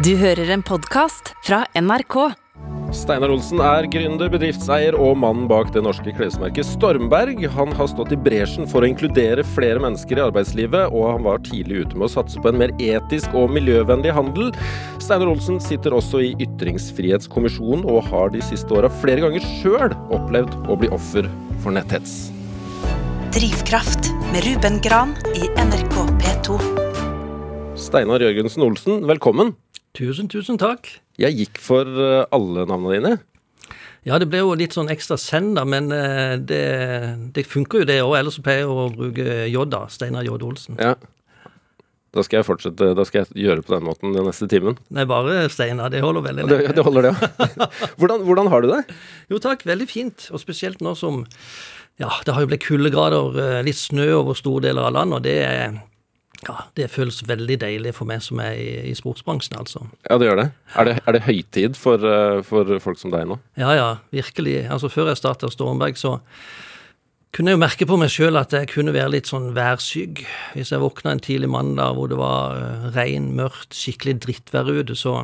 Du hører en podkast fra NRK. Steinar Olsen er gründer, bedriftseier og mannen bak det norske klesmerket Stormberg. Han har stått i bresjen for å inkludere flere mennesker i arbeidslivet, og han var tidlig ute med å satse på en mer etisk og miljøvennlig handel. Steinar Olsen sitter også i Ytringsfrihetskommisjonen, og har de siste åra flere ganger sjøl opplevd å bli offer for netthets. Drivkraft med Ruben Gran i NRK P2. Steinar Jørgensen Olsen, velkommen. Tusen, tusen takk. Jeg gikk for eh, alle navnene dine. Ja, det ble jo litt sånn ekstra send, da, men eh, det, det funker jo det òg. Ellers pleier jeg å bruke J, da. Steinar J. Olsen. Ja. Da skal jeg fortsette, da skal jeg gjøre på den måten den neste timen. Nei, bare Steinar. Det holder veldig lenge. lenge. det holder, det, ja. Hvordan, hvordan har du det? Jo takk, veldig fint. Og spesielt nå som Ja, det har jo blitt kuldegrader, eh, litt snø over store deler av landet, og det er ja, det føles veldig deilig for meg som er i, i sportsbransjen, altså. Ja, det gjør det. Er det, er det høytid for, eh, for folk som deg nå? Ja, ja, virkelig. Altså, før jeg starta Stormberg, så kunne jeg jo merke på meg sjøl at jeg kunne være litt sånn værsyk. Hvis jeg våkna en tidlig mandag hvor det var uh, regn, mørkt, skikkelig drittvær ute, så,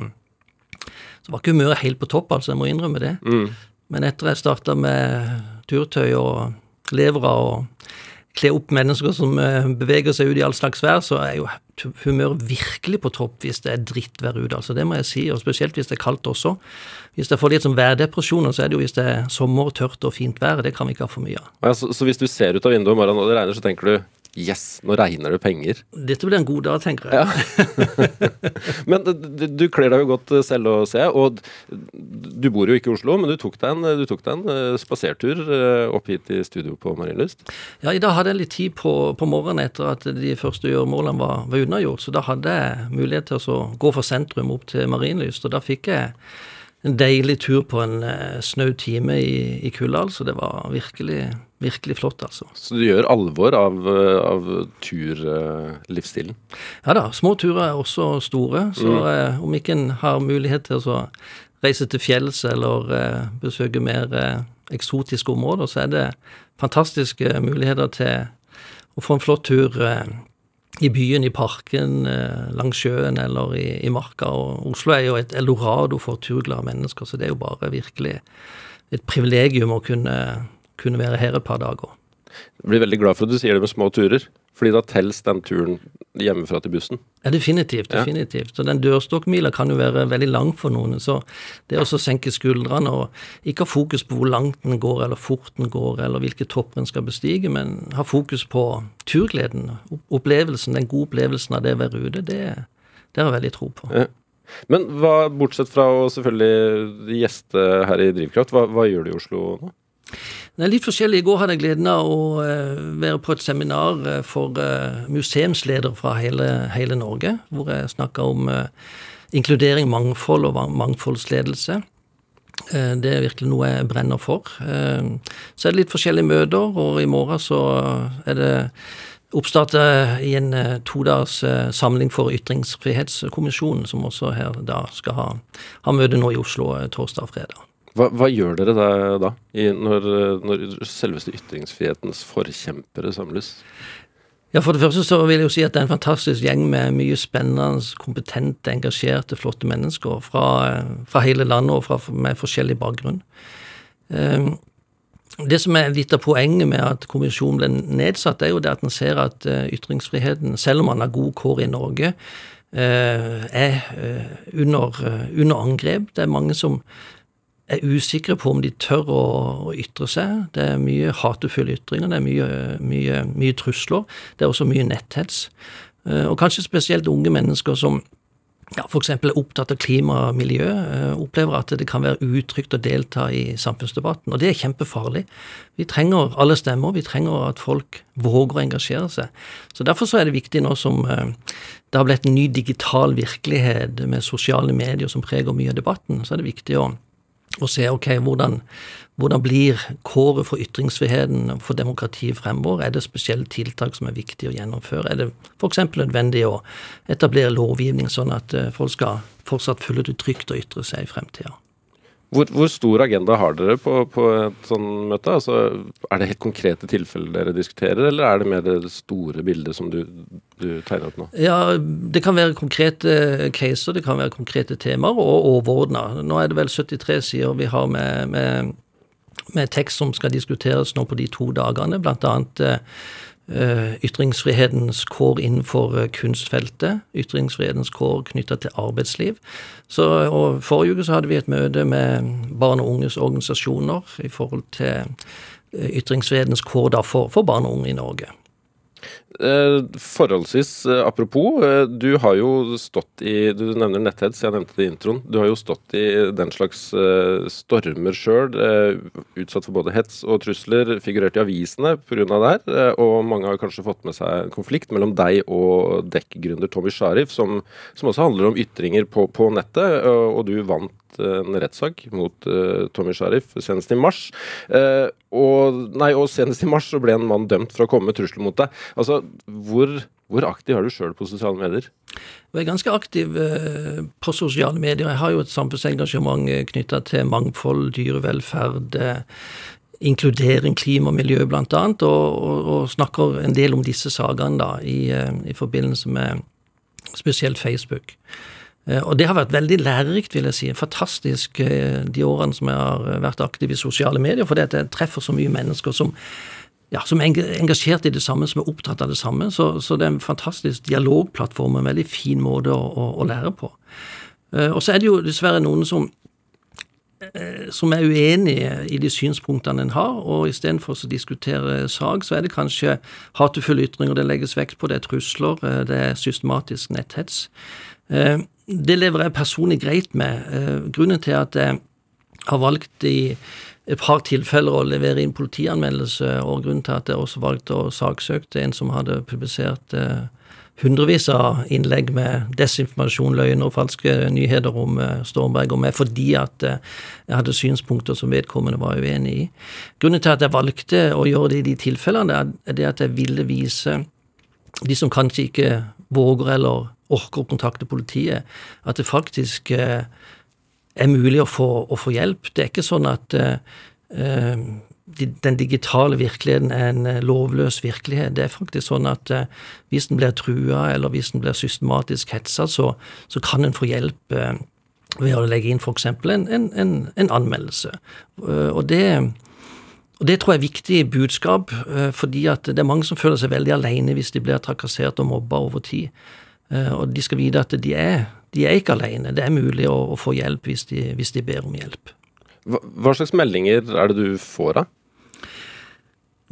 så var ikke humøret helt på topp, altså. Jeg må innrømme det. Men etter jeg starta med turtøy og levra og kle opp mennesker som eh, beveger seg ut i all slags vær, så er jo humøret virkelig på topp hvis det er drittvær ute. altså Det må jeg si, og spesielt hvis det er kaldt også. Hvis jeg får litt sånn værdepresjoner, så er det jo hvis det er sommer, tørt og fint vær. Det kan vi ikke ha for mye av. Ja, så, så hvis du ser ut av vinduet i morgen og det regner, så tenker du Yes, nå regner det penger. Dette blir en god dag, tenker jeg. Ja. Men du, du kler deg jo godt eh, selv å se, og du bor jo ikke i Oslo, men du tok deg en, du tok deg en eh, spasertur eh, opp hit i studio på Marienlyst. Ja, i dag hadde jeg litt tid på, på morgenen etter at de første gjøremålene var, var unnagjort, så da hadde jeg mulighet til å gå fra sentrum opp til Marienlyst, og da fikk jeg en deilig tur på en eh, snau time i, i kulda, så det var virkelig, virkelig flott, altså. Så du gjør alvor av, eh, av turlivsstilen. Ja da, små turer er også store, så eh, om ikke en har mulighet til å så reise til fjells eller eh, besøke mer eh, eksotiske områder, så er det fantastiske muligheter til å få en flott tur eh, i byen, i parken, eh, langs sjøen eller i, i marka. Og Oslo er jo et eldorado for turglade mennesker, så det er jo bare virkelig et privilegium å kunne, kunne være her et par dager. Jeg blir veldig glad for at du sier det med små turer, fordi da telles den turen hjemmefra til bussen. Ja, definitivt. Definitivt. Så den dørstokkmila kan jo være veldig lang for noen. Så det å senke skuldrene og ikke ha fokus på hvor langt den går, eller fort den går, eller hvilke topper en skal bestige, men ha fokus på turgleden, opplevelsen, den gode opplevelsen av det å være ute, det, det har jeg veldig tro på. Ja. Men hva, bortsett fra å selvfølgelig gjeste her i Drivkraft, hva, hva gjør du i Oslo nå? Er litt forskjellig. I går hadde jeg gleden av å eh, være på et seminar eh, for eh, museumsledere fra hele, hele Norge, hvor jeg snakka om inkludering, mangfold og mangfoldsledelse. Det er virkelig noe jeg brenner for. Så er det litt forskjellige møter, og i morgen så er det oppstart i en todagers samling for Ytringsfrihetskommisjonen, som også her da skal ha, ha møte nå i Oslo torsdag og fredag. Hva, hva gjør dere da, da i, når, når selveste ytringsfrihetens forkjempere samles? Ja, For det første så vil jeg jo si at det er en fantastisk gjeng med mye spennende, kompetente, engasjerte, flotte mennesker fra, fra hele landet og fra, med forskjellig bakgrunn. Eh, Det som er litt av poenget med at kommisjonen ble nedsatt, er jo det at en ser at eh, ytringsfriheten, selv om man har god kår i Norge, eh, er eh, under, under angrep. Det er mange som er usikre på om de tør å, ytre seg. Det er mye hatefulle ytringer, det er mye, mye, mye trusler. Det er også mye netthets. Eh, Og kanskje spesielt unge mennesker som ja, f.eks. er opptatt av klima og miljø, eh, opplever at det kan være utrygt å delta i samfunnsdebatten. Og det er kjempefarlig. Vi trenger alle stemmer, vi trenger at folk våger å engasjere seg. Så Derfor så er det viktig nå som eh, det har blitt en ny digital virkelighet med sosiale medier som preger mye av debatten, så er det viktig å og se ok, hvordan, hvordan blir kåret for ytringsfriheten og for demokratiet fremover? Er det spesielle tiltak som er viktige å gjennomføre? Er det f.eks. nødvendig å etablere lovgivning sånn at eh, folk skal fortsatt føle det trygt å ytre seg i fremtida? Hvor, hvor, stor agenda har dere på, på et sånn møte? Altså, er det helt konkrete tilfeller dere diskuterer, eller er det mer det store bildet som du, du tegner opp nå? Ja, Det kan være konkrete caser, det kan være konkrete temaer, og overordna. Nå er det vel 73 sider vi har med, med, med tekst som skal diskuteres nå på de to dagene, blant annet Eh, ytringsfrihetens kår innenfor eh, kunstfeltet, ytringsfrihetens kår knytta til arbeidsliv. Så, og Forrige uke så hadde vi et møte med barn og unges organisasjoner i forhold til eh, ytringsfrihetens kår for, for barn og unge i Norge. Eh, forholdsvis eh, apropos, eh, du har jo stått i Du nevner netthets, jeg nevnte det i introen. Du har jo stått i den slags stormer sjøl, utsatt for både hets og trusler, figurert i avisene pga. det her. Og mange har kanskje fått med seg en konflikt mellom deg og Dekk-gründer Tommy Sharif, som, som, også handler om ytringer på, på nettet, og du vant en rettssak mot uh, Tommy Sharif senest i mars. Uh, og, nei, og senest i mars så ble en mann dømt for å komme med trusler mot deg. Altså, hvor, hvor aktiv er du sjøl på sosiale medier? Jeg er ganske aktiv uh, på sosiale medier. Jeg har jo et samfunnsengasjement knytta til mangfold, dyrevelferd. Inkludering, klima og miljø, annet, og, og, og snakker en del om disse sakene i, i forbindelse med spesielt Facebook. Eh, og det har vært veldig lærerikt, vil jeg si. Fantastisk eh, de årene som jeg har eh, vært aktiv i sosiale medier, fordi at jeg treffer så mye mennesker som, ja, som er engasjert i det samme, som er opptatt av det samme. Så, så det er en fantastisk dialogplattform, en veldig fin måte å, å, å lære på. Og så er det jo dessverre noen som som er uenige i de synspunktene en har, og istedenfor å diskutere sak, så er det kanskje hatefulle ytringer det legges vekt på, det er trusler, det er systematisk netthets. Det lever jeg personlig greit med. Eh, grunnen til at jeg har valgt i et par tilfeller å levere inn politianmeldelse, og grunnen til at jeg også valgte å saksøke en som hadde publisert eh, hundrevis av innlegg med desinformasjon, løgner og falske nyheter om eh, Stormberg og meg, fordi at jeg hadde synspunkter som vedkommende var uenig i. Grunnen til at jeg valgte å gjøre det i de tilfellene, er det at jeg ville vise de som kanskje ikke våger eller orker å kontakte politiet, at det faktisk eh, er mulig å få, å få, hjelp. Det er ikke sånn at eh, eh den digitale virkeligheten er en lovløs virkelighet. Det er faktisk sånn at hvis en blir trua, eller hvis en blir systematisk hetsa, så, så, kan en få hjelp ved å legge inn f.eks. En, en, en anmeldelse. og det og Det tror jeg er viktig budskap, fordi at det er mange som føler seg veldig alene hvis de blir trakassert og mobba over tid. Eh, og de skal vite at de er, de er ikke alene. Det er mulig å, å få hjelp hvis de, hvis de, ber om hjelp. Hva, hva, slags meldinger er det du får da?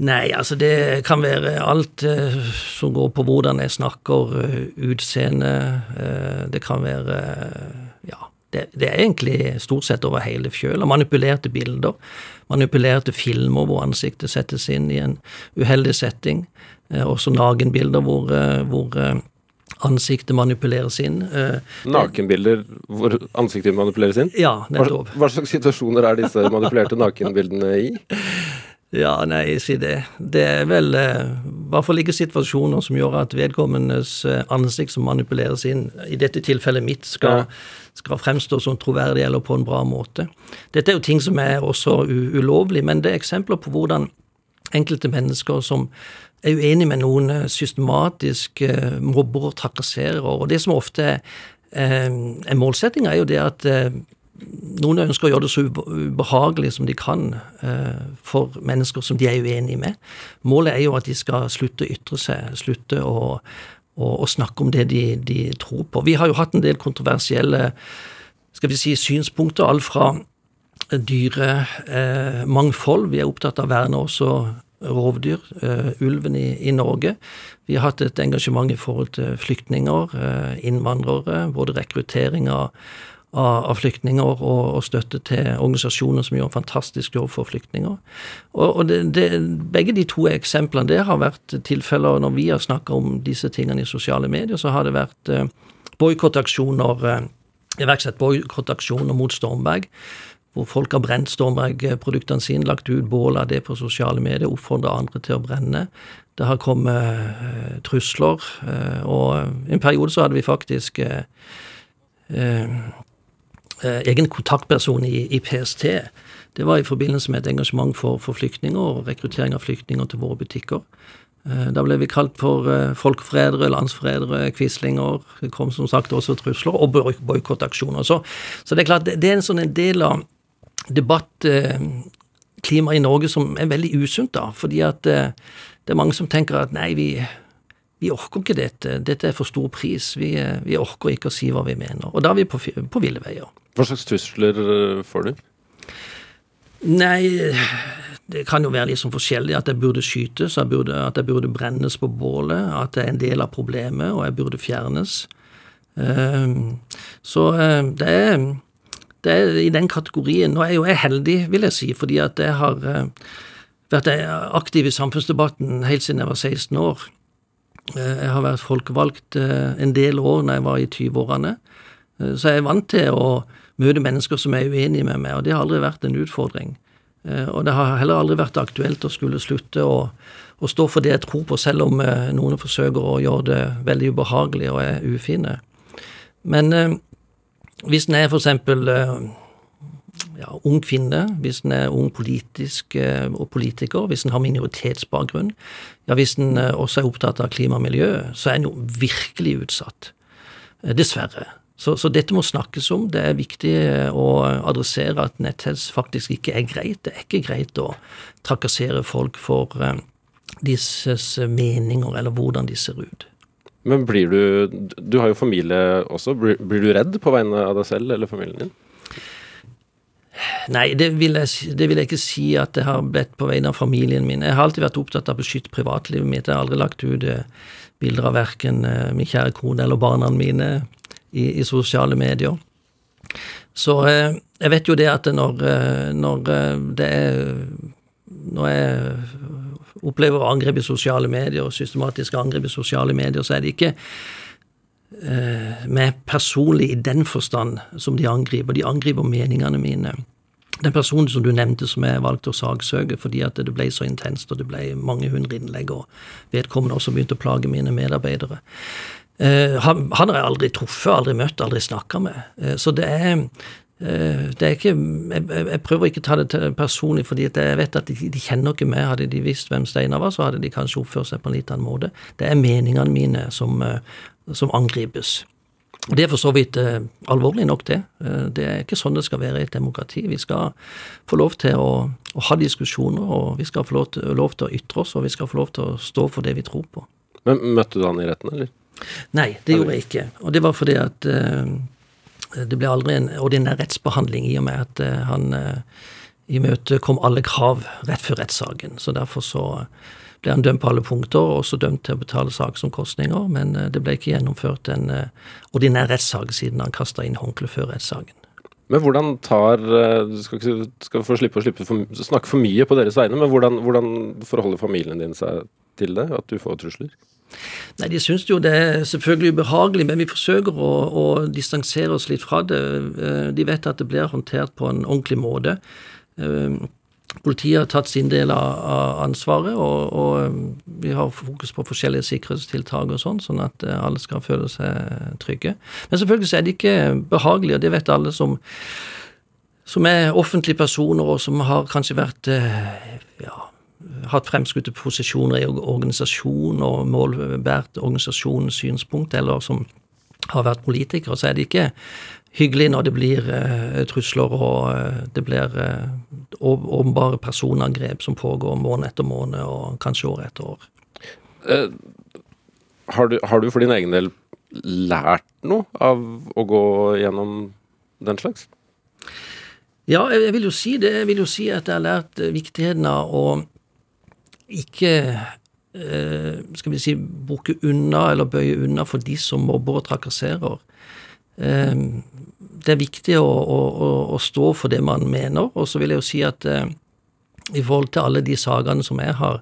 Nei, altså det kan være alt eh, som går på hvordan jeg snakker, uh, utseende. eh, det kan være Ja, det, det, er egentlig stort sett over hele fjøla. Manipulerte bilder. Manipulerte filmer hvor ansiktet settes inn i en uheldig setting. også nagenbilder hvor, hvor ansiktet manipuleres inn. Eh, Nakenbilder hvor ansiktet manipuleres inn? Ja, nettopp. Hva, hva slags situasjoner er disse manipulerte nakenbildene i? Ja, nei, si det. Det er vel eh, i hvert fall ikke situasjoner som gjør at vedkommendes eh, ansikt som manipuleres inn, i dette tilfellet mitt, skal, skal fremstå som troverdig eller på en bra måte. Dette er jo ting som er også ulovlig, men det er eksempler på hvordan enkelte mennesker som er uenig med noen, eh, systematisk eh, mobber og trakasserer. Og det som ofte er, eh, er målsettinga, er jo det at noen ønsker å gjøre det så ubehagelig som de kan for mennesker som de er uenige med. Målet er jo at de skal slutte å ytre seg, slutte å, å, å snakke om det de, de, tror på. Vi har jo hatt en del kontroversielle skal vi si, synspunkter, alt fra dyremangfold. Vi er opptatt av å verne også rovdyr, uh, ulven i, i, Norge. Vi har hatt et engasjement i forhold til flyktninger, uh, innvandrere, både rekruttering av, av, av flyktninger og, og, støtte til organisasjoner som gjør en fantastisk jobb for flyktninger. Og, og det, det, Begge de to eksemplene det har vært tilfeller når vi har snakka om disse tingene i sosiale medier, så har det vært uh, boikottaksjoner, iverksatt boikottaksjoner mot Stormberg hvor folk har brent Stormberg-produktene sine, lagt ut bål av det på sosiale medier, oppfordra andre til å brenne. Det har kommet uh, trusler, uh, og i en periode så hadde vi faktisk uh, egen kontaktperson i, i, PST. Det var i forbindelse med et engasjement for, for flyktninger og rekruttering av flyktninger til våre butikker. Da ble vi kalt for folkeforrædere, landsforrædere, quislinger. Det kom som sagt også trusler og boikottaksjoner. Så, så, det er klart, det er en sånn en del av debattklimaet i Norge som er veldig usunt, da. Fordi at det er mange som tenker at nei, vi vi orker ikke dette, dette er for stor pris, vi, vi, orker ikke å si hva vi mener. Og da er vi på, på ville veier. Hva slags trusler eh, får du? Nei, det kan jo være litt sånn forskjellig. At jeg burde skytes, at jeg burde, at jeg burde brennes på bålet, at det er en del av problemet, og jeg burde fjernes. Så eh, det er, det er i den kategorien. Nå er jo jeg heldig, vil jeg si, fordi at jeg har eh, vært aktiv i samfunnsdebatten helt siden jeg var 16 år. Eh, jeg har vært folkevalgt eh, en del år når jeg var i 20-årene, eh, så jeg er vant til å møte mennesker som er uenige med meg, og det har aldri vært en utfordring. Og det har heller aldri vært aktuelt å skulle slutte å, å stå for det jeg tror på, selv om noen forsøker å gjøre det veldig ubehagelig og er ufine. Men hvis en er for eksempel ja, ung kvinne, hvis en er ung politisk eh, og politiker, hvis en har minoritetsbakgrunn, ja, hvis en eh, også er opptatt av klima og miljø, så er en jo virkelig utsatt. Eh, dessverre. Så, så, dette må snakkes om. Det er viktig å adressere at netthets faktisk ikke er greit. Det er ikke greit å trakassere folk for disses meninger eller hvordan de ser ut. Men blir du Du har jo familie også. Blir, blir du redd på vegne av deg selv eller familien din? Nei, det vil, jeg, det vil, jeg, ikke si at jeg har blitt på vegne av familien min. Jeg har alltid vært opptatt av å beskytte privatlivet mitt. Jeg har aldri lagt ut eh, bilder av verken eh, min kjære kone eller barna mine i, i, sosiale medier. Så eh, jeg vet jo det at når, når det er Når jeg opplever angrep i sosiale medier, systematiske angrep i sosiale medier, så er det ikke meg personlig i den forstand som de angriper. De angriper meningene mine den personen som du nevnte som jeg valgte å saksøke fordi at det ble så intenst og det ble mange hundre innlegg, og vedkommende også begynte å plage mine medarbeidere. Eh, han, han, har jeg aldri truffet, aldri møtt, aldri snakka med. Eh, så det er, eh, det er ikke jeg, jeg, prøver ikke å ta det til personlig, fordi jeg vet at de, de, kjenner ikke meg. Hadde de visst hvem Steinar var, så hadde de kanskje oppført seg på en litt annen måte. Det er meningene mine som, som angripes. Det er for så vidt eh, alvorlig nok, det. Eh, det er ikke sånn det skal være i et demokrati. Vi skal få lov til å, å ha diskusjoner, og vi skal få lov til, lov til, å ytre oss, og vi skal få lov til å stå for det vi tror på. Men Møtte du han i retten, eller? Nei, det gjorde jeg ikke. Og det var fordi at eh, det ble aldri en ordinær rettsbehandling i og med at eh, han eh, i møte kom alle krav rett før rettssaken. Så derfor så ble han dømt på alle punkter, og også dømt til å betale saksomkostninger, men eh, det ble ikke gjennomført en ordinær rettssak siden han kasta inn håndkle før rettssaken. Men hvordan tar Du skal, ikke, skal få slippe å slippe for, snakke for mye på deres vegne, men hvordan, hvordan forholder familien din seg til det, at du får trusler? Nei, De syns jo det er selvfølgelig ubehagelig, men vi forsøker å, å distansere oss litt fra det. De vet at det blir håndtert på en ordentlig måte. Politiet har tatt sin del av ansvaret, og, og, um, vi har fokus på forskjellige sikkerhetstiltak og sånn, sånn at alle skal føle seg trygge. Men selvfølgelig er det ikke behagelig, og det vet alle som, som er offentlige personer, og som har kanskje vært ja, hatt fremskutte posisjoner i organisasjon og målbært organisasjonens synspunkt, eller som har vært politikere, så er det ikke hyggelig når det blir uh, trusler og uh, det blir uh, åpenbare personangrep som pågår måned etter måned og kanskje år etter år. Har du, har, du, for din egen del lært noe av å gå gjennom den slags? Ja, jeg vil jo si det. Jeg vil jo si at jeg har lært viktigheten av å ikke skal vi si, bukke unna eller bøye unna for de som mobber og trakasserer. Ehm, det er viktig å, å, å, stå for det man mener. Og så vil jeg jo si at eh, i forhold til alle de sakene som jeg har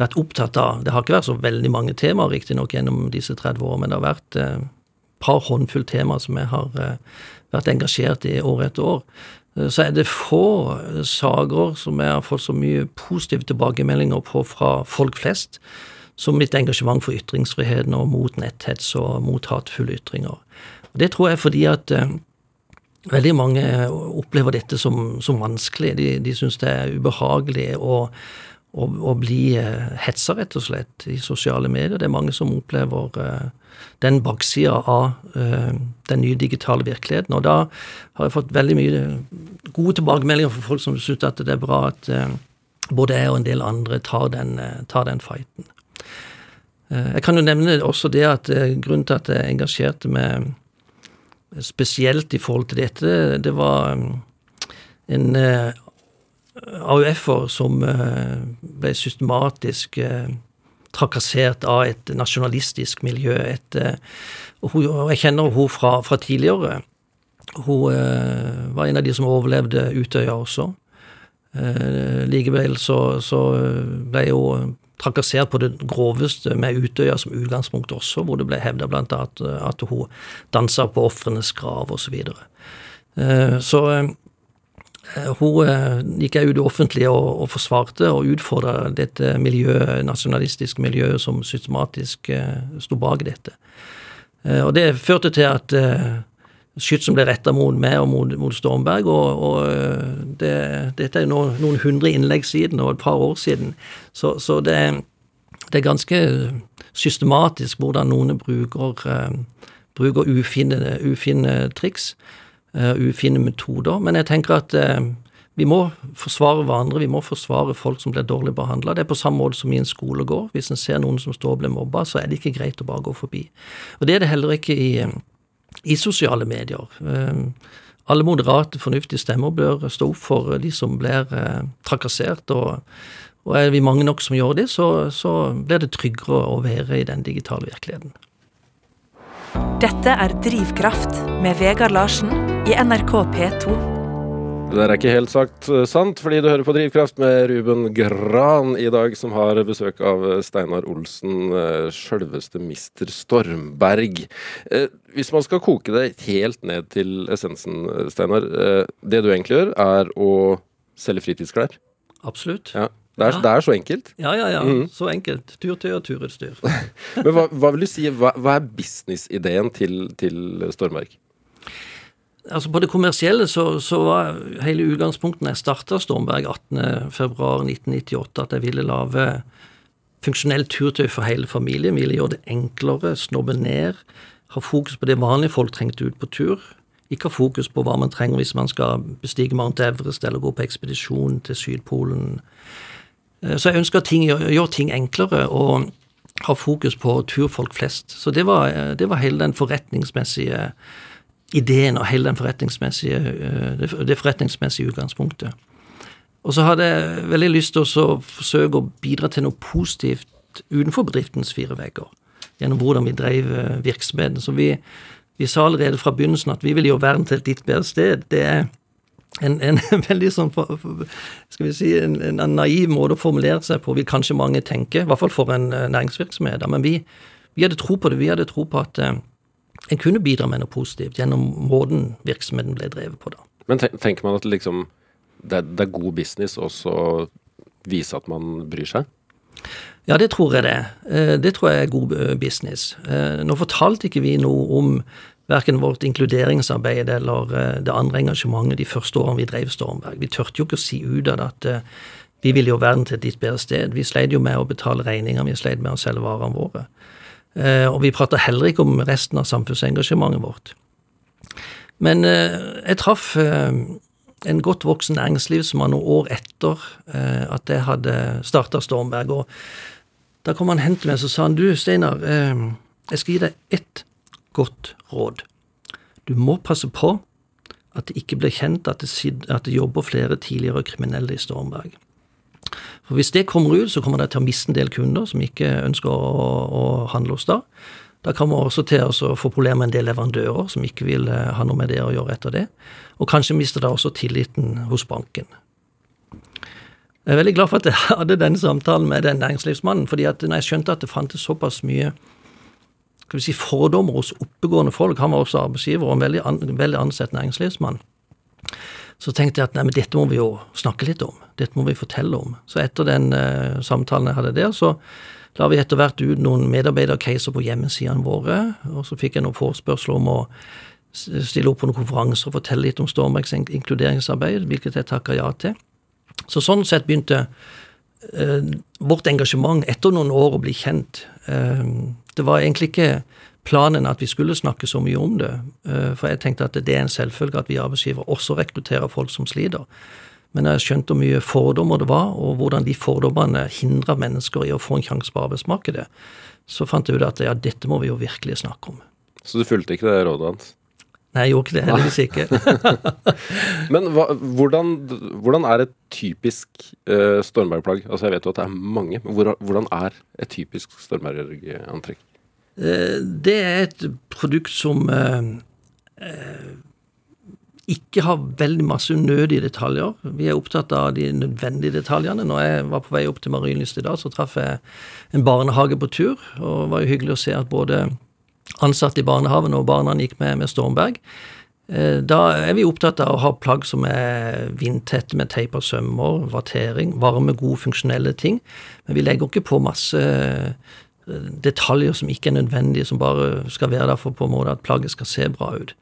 vært opptatt av Det har ikke vært så veldig mange temaer riktignok gjennom disse 30 år, men det har vært et eh, par håndfull temaer som jeg har eh, vært engasjert i år etter år. Så er det få saker som jeg har fått så mye positive tilbakemeldinger på fra folk flest, som mitt engasjement for ytringsfriheten og mot netthets og mot hatefulle ytringer. Og Det tror jeg fordi at eh, veldig mange opplever dette som, som vanskelig. De, de syns det er ubehagelig å, å, å bli hetsa, rett og slett, i sosiale medier. Det er mange som opplever den baksida av den nye digitale virkeligheten. Og da har jeg fått veldig mye gode tilbakemeldinger fra folk som syns at det er bra at både jeg og en del andre tar den, tar den fighten. Jeg kan jo nevne også det at grunnen til at jeg engasjerte meg spesielt i forhold til dette, det var um, en AUF-er som uh, ble systematisk uh, trakassert av et nasjonalistisk miljø. Et, og, og, jeg kjenner hun fra, fra tidligere. Hun var en av de som overlevde Utøya også. likevel så, så ble hun trakassert på det groveste med Utøya som utgangspunkt også, hvor det ble hevda bl.a. At, at hun dansa på ofrenes grav osv. Så, videre. Eh, så eh, hun eh, gikk ut i offentlige og, og forsvarte og utfordra dette miljøet, nasjonalistiske miljøet som systematisk sto bak dette. Og det førte til at skytsen ble retta mot meg og mot, mot Stormberg. Og, og det, dette er nå noen hundre innlegg siden, og et par år siden. Så, så det, det, er ganske systematisk hvordan noen bruker, bruker ufine, ufine, triks, ufine metoder. Men jeg tenker at uh, vi må forsvare hverandre, vi må forsvare folk som blir dårlig behandla. Det er på samme måte som i en skolegård. Hvis en ser noen som står og blir mobba, så er det ikke greit å bare gå forbi. Og det er det heller ikke i i sosiale medier. Alle moderate, fornuftige stemmer bør stå opp for de som blir eh, trakassert. Og, og er vi mange nok som gjør det, så, så blir det tryggere å være i den digitale virkeligheten. Dette er Drivkraft med Vegard Larsen i NRK P2. Det der er ikke helt sagt eh, sant, fordi du hører på Drivkraft med Ruben Gran i dag, som har besøk av eh, Steinar Olsen, eh, sjølveste mister Stormberg. Hvis man skal koke det helt ned til essensen, Steinar. Det du egentlig gjør, er å selge fritidsklær? Absolutt. Ja. Det er, ja. det er, så enkelt? Ja, ja, ja. Mm. Så enkelt. Turtøy og turutstyr. Men hva, hva, vil du si, hva, hva er businessideen til, til Stormberg? Altså På det kommersielle så, så var hele utgangspunktet når jeg starta Stormberg 18.2.1998, at jeg ville lage funksjonelt turtøy for hele familien. Ville gjøre det enklere, snobbe ned, ha fokus på det vanlige folk trengte ut på tur. Ikke ha fokus på hva man trenger hvis man skal bestige Mount Everest eller gå på ekspedisjon til Sydpolen. Eh, så jeg ønsker å gjøre ting enklere og ha fokus på turfolk flest. Så det var, eh, det var hele den forretningsmessige ideen og hele forretningsmessige, eh, det forretningsmessige utgangspunktet. Og så hadde jeg veldig lyst til å forsøke å bidra til noe positivt utenfor bedriftens fire vegger. Gjennom hvordan vi drev eh, virksomheten. Så vi, vi sa allerede fra begynnelsen at vi vil gjøre verden til et litt bedre sted. Det er en, en veldig sånn skal vi si, en, en, naiv måte å formulere seg på, vil kanskje mange tenke. I hvert fall for en eh, næringsvirksomhet. Men vi, vi hadde tro på det. Vi hadde tro på at en kunne bidra med noe positivt gjennom måten virksomheten ble drevet på da. Men tenker man at liksom, det, er, det er god business også å vise at man bryr seg? Ja, det tror jeg det. Eh, det tror jeg er god eh, business. Eh, nå fortalte ikke vi noe om verken vårt inkluderingsarbeid eller det andre engasjementet de første årene vi drev Stormberg. Vi tørte jo ikke å si ut av det at vi ville jo verden til et litt bedre sted. Vi sleit jo med å betale regninger, vi sleit med å selge varene våre. Eh, og vi prater heller ikke om resten av samfunnsengasjementet vårt. Men eh, jeg traff eh, en godt voksen næringslivsmann noen år etter at jeg hadde starta Stormberg. og Da kom han hen til meg og sa han, du Steinar, jeg skal gi deg ett godt råd. Du må passe på at det ikke blir kjent at det, jobber flere tidligere kriminelle i Stormberg. For Hvis det kommer ut, så kommer det til å miste en del kunder som ikke ønsker å, å handle hos da. Da kommer vi også til å få problemer med en del leverandører som ikke vil eh, ha noe med det å gjøre etter det. Og kanskje mister da også tilliten hos banken. Jeg er veldig glad for at jeg hadde denne samtalen med den næringslivsmannen, fordi at når jeg skjønte at det fantes såpass mye skal vi si, fordommer hos oppegående folk, han var også arbeidsgiver og en veldig, an, veldig ansett næringslivsmann, så tenkte jeg at nei, men dette må vi jo snakke litt om. Dette må vi fortelle om. Så etter den uh, samtalen jeg hadde der, så la vi etter hvert ut noen medarbeidercaser på hjemmesidene våre. Og så fikk jeg noen forespørsler om å stille opp på noen konferanser og fortelle litt om Stormbergs inkluderingsarbeid, hvilket jeg takka ja til. Så sånn sett begynte uh, vårt engasjement etter noen år å bli kjent. Uh, det var egentlig ikke planen at vi skulle snakke så mye om det, eh, for jeg tenkte at det er en selvfølge at vi arbeidsgiver også rekrutterer folk som sliter. Men jeg skjønte hvor mye fordommer det var, og hvordan de fordommene hindra mennesker i å få en sjanse på arbeidsmarkedet, så fant jeg ut at ja, dette må vi jo virkelig snakke om. Så du fulgte ikke det rådet hans? Nei, jeg gjorde ikke det. Heldigvis ikke. Men hva, hvordan, hvordan, er et typisk uh, stormbergplagg? Altså, Jeg vet jo at det er mange, men hvordan er et typisk stormbergantrekk? Uh, det er et produkt som uh, ikke har veldig masse unødige detaljer. Vi er opptatt av de nødvendige detaljene. Når jeg var på vei opp til Marienlyst i dag, så traff jeg en barnehage på tur. Og det var jo hyggelig å se at både ansatte i barnehagen, og barna gikk med, med Stormberg. Eh, da er vi opptatt av å ha plagg som er vindtette med teip og sømmer, vattering, varme, gode, funksjonelle ting. Men vi legger ikke på masse eh, detaljer som ikke er nødvendige, som bare skal være der for på en måte at plagget skal se bra ut.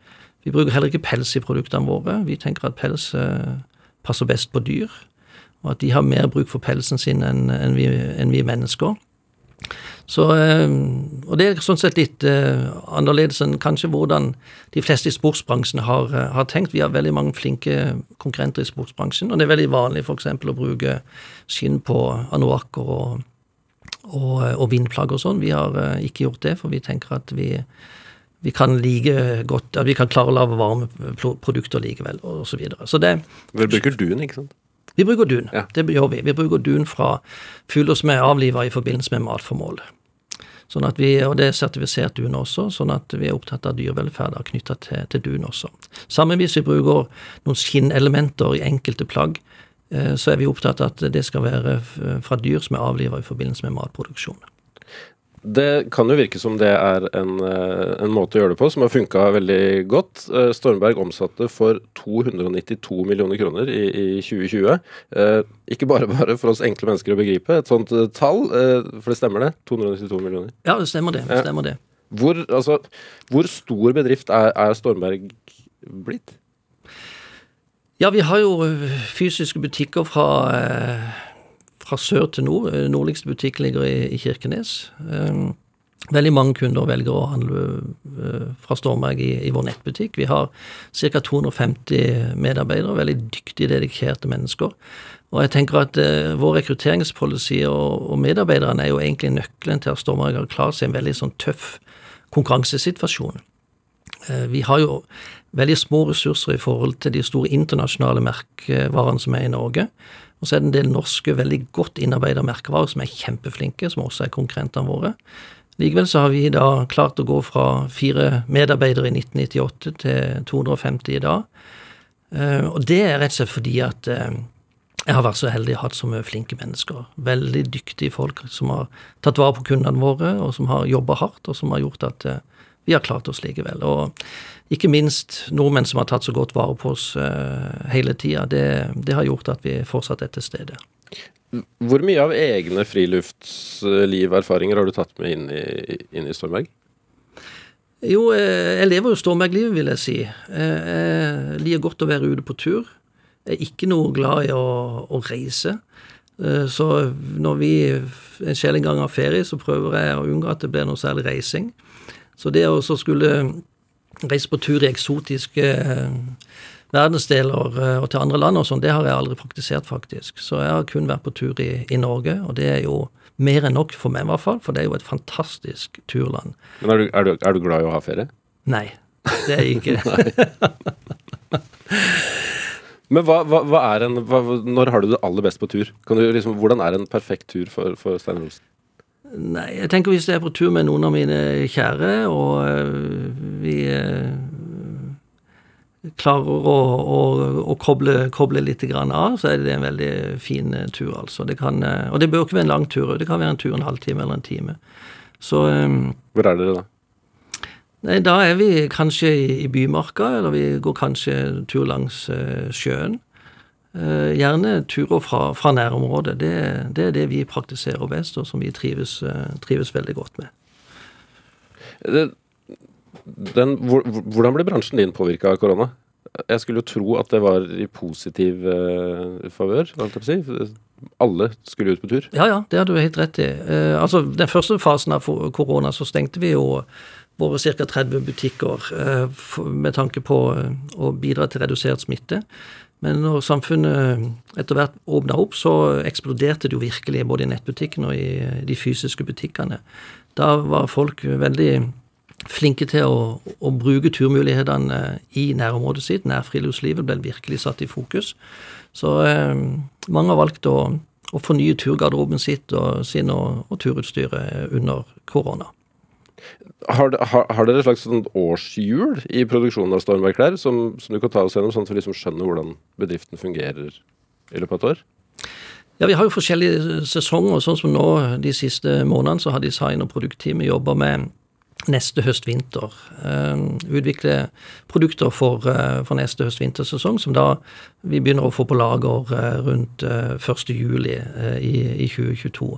Vi bruker heller ikke pels i produktene våre. Vi tenker at pels eh, passer best på dyr, og at de har mer bruk for pelsen sin enn vi, enn vi mennesker. Så, eh, og det er sånn sett litt uh, annerledes enn kanskje hvordan de fleste i sportsbransjen har, har, tenkt. Vi har veldig mange flinke konkurrenter i sportsbransjen, og det er veldig vanlig f.eks. å bruke skinn på anoakker og, og, og vindplagg og sånn. Vi har uh, ikke gjort det, for vi tenker at vi, vi kan like godt, at vi kan klare å lage varme produkter likevel, og så videre. Så det Vel bruker dun, ikke sant? Vi bruker dun. Ja. Det gjør vi. Vi bruker dun fra fugler som er avliva i forbindelse med matformål. Sånn at vi, og det er sertifisert dun også, sånn at vi er opptatt av dyrevelferd knytta til, til, dun også. Hvis vi bruker noen skinnelementer i enkelte plagg, eh, så er vi opptatt av at det skal være fra dyr som er avliva i forbindelse med matproduksjon. Det kan jo virke som det er en, eh, en måte å gjøre det på som har funka veldig godt. Eh, Stormberg omsatte for 292 millioner kroner i, i 2020. Eh, ikke bare bare for oss enkle mennesker å begripe et sånt eh, tall, eh, for det stemmer det? 292 millioner? Ja, det stemmer det. det, stemmer det. Hvor, altså, hvor stor bedrift er, er Stormberg blitt? Ja, vi har jo fysiske butikker fra eh, fra sør til nord. Eh, nordligste butikk ligger i, i Kirkenes. Um, veldig mange kunder velger å handle fra Stormberg i, i, vår nettbutikk. Vi har ca. 250 medarbeidere, veldig dyktige, dedikerte mennesker. Og jeg tenker at eh, vår rekrutteringspolicy og, og, medarbeiderne er jo egentlig nøkkelen til at Stormberg har klart seg i en veldig sånn tøff konkurransesituasjon. Eh, vi har jo veldig små ressurser i forhold til de store internasjonale merkevarene som er i Norge. Og så er det en del norske, veldig godt innarbeida merkevarer som er kjempeflinke, som også er konkurrentene våre. Likevel så har vi da klart å gå fra fire medarbeidere i 1998 til 250 i dag. Eh, og det er rett og slett fordi at eh, jeg har vært så heldig å ha så mye flinke mennesker. Veldig dyktige folk som har tatt vare på kundene våre, og som har jobba hardt, og som har gjort at eh, vi har klart oss likevel. Og ikke minst nordmenn som har tatt så godt vare på oss uh, hele tida. Det, det, har gjort at vi fortsatt er til stede. Hvor mye av egne friluftslivserfaringer har du tatt med inn i, inn i Stormberg? Jo, eh, jeg lever jo Stormberg-livet, vil jeg si. Eh, jeg liker godt å være ute på tur. Jeg er ikke noe glad i å, å reise. Så når vi en sjelden gang har ferie, så prøver jeg å unngå at det blir noe særlig reising. Så det å skulle reise på tur i eksotiske eh, verdensdeler eh, og til andre land og sånn, det har jeg aldri praktisert, faktisk. Så jeg har kun vært på tur i, i, Norge, og det er jo mer enn nok for meg, i hvert fall. For det er jo et fantastisk turland. Men er du, er du, er du glad i å ha ferie? Nei, det er jeg ikke. Men hva, hva, hva er en, hva, når har du det aller best på tur? Liksom, hvordan er en perfekt tur for, for Stein Olsen? Nei, jeg tenker hvis jeg er på tur med noen av mine kjære, og øh, vi øh, klarer å, å, å koble, koble, litt av, så er det en veldig fin øh, tur, altså. Det kan, og det bør ikke være en lang tur, det kan være en tur en halvtime eller en time. Så Hvor er dere da? Nei, Da er vi kanskje i, i Bymarka, eller vi går kanskje tur langs sjøen. Eh, gjerne turer fra, fra nærområdet. Det, det, er det vi praktiserer best, og som vi trives, eh, trives veldig godt med. Det, Den, hvordan ble bransjen din påvirka av korona? Jeg skulle jo tro at det var i positiv uh, favør, si. Alle skulle ut på tur. Ja, ja, det har du helt rett i. Uh, altså, Den første fasen av korona så stengte vi jo våre ca. 30 butikker uh, med tanke på å bidra til redusert smitte. Men når samfunnet etter hvert åpna opp, så eksploderte det jo virkelig både i nettbutikkene og i de fysiske butikkene. Da var folk veldig flinke til å, å bruke turmulighetene i nærområdet sitt. Nærfriluftslivet ble virkelig satt i fokus. Så eh, mange har valgt å, å fornye turgarderoben sitt og sin og, og turutstyret under korona. Har, har, har, dere et slags sånn årshjul i produksjonen av Stormberg-klær som, som, du kan ta oss gjennom, sånn at vi liksom skjønner hvordan bedriften fungerer i løpet av et år? Ja, Vi har jo forskjellige sesonger. Sånn som nå de siste månedene så har design- og produktteamet jobba med neste høst-vinter. Uh, utvikle produkter for, uh, for neste høst-vintersesong, som da vi begynner å få på lager uh, rundt 1. juli i, i, 2022.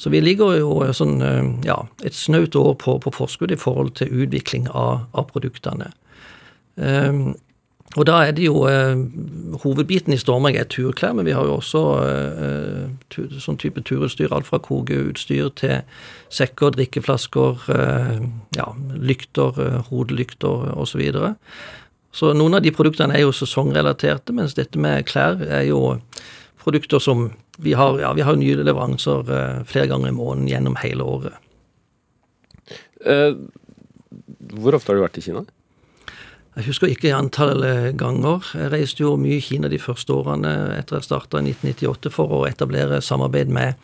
Så vi ligger jo sånn, ja, et snaut år på, på, forskudd i forhold til utvikling av, av produktene. Um, og da er det jo eh, Hovedbiten i Stormegg er turklær, men vi har jo også eh, tu, sånn type turutstyr. Alt fra kokeutstyr til sekker, drikkeflasker, eh, ja, lykter, eh, hodelykter osv. Så, videre. så noen av de produktene er jo sesongrelaterte, mens dette med klær er jo produkter som vi har, ja, vi har nye leveranser eh, flere ganger i måneden gjennom hele året. Eh, hvor ofte har du vært i Kina? Jeg husker ikke antall ganger. Jeg reiste jo mye i Kina de første årene etter jeg starta i 1998 for å etablere samarbeid med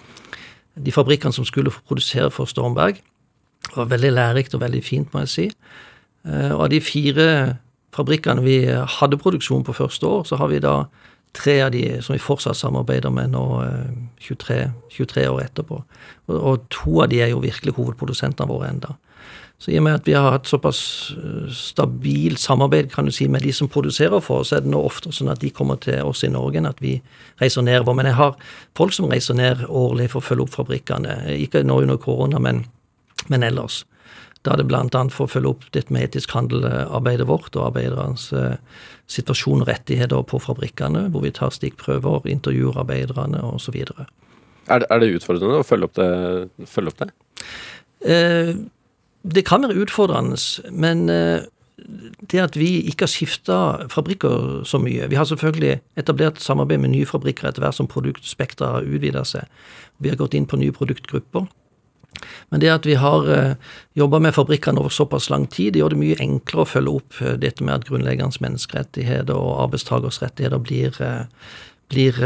de fabrikkene som skulle produsere for Stormberg. Det var veldig lærerikt og veldig fint, må jeg si. Eh, og av de fire fabrikkene vi hadde produksjon på første år, så har vi da tre av de som vi fortsatt samarbeider med nå 23, eh, 23 år etterpå. Og, og, to av de er jo virkelig hovedprodusentene våre enda. Så i og med at vi har hatt såpass eh, stabilt samarbeid kan du si, med de som produserer for oss, er det nå ofte sånn at de kommer til oss i Norge enn at vi reiser nedover. Men jeg har folk som reiser ned årlig for å følge opp fabrikkene. Ikke nå under korona, men, men ellers. Da er det bl.a. for å følge opp dette med etisk handel-arbeidet vårt og arbeidernes eh, situasjon og rettigheter på fabrikkene, hvor vi tar stikkprøver, intervjuer arbeiderne osv. Er, det, er det utfordrende å følge opp det? Følge opp det? Eh, det kan være utfordrende, men eh, det at vi ikke har skifta fabrikker så mye Vi har selvfølgelig etablert samarbeid med nye fabrikker etter hvert som produktspekteret har utvida seg. Vi har gått inn på nye produktgrupper. Men det at vi har eh, jobba med fabrikkene over såpass lang tid, det gjør det mye enklere å følge opp uh, dette med at grunnleggende menneskerettigheter og arbeidstakers rettigheter blir, uh, blir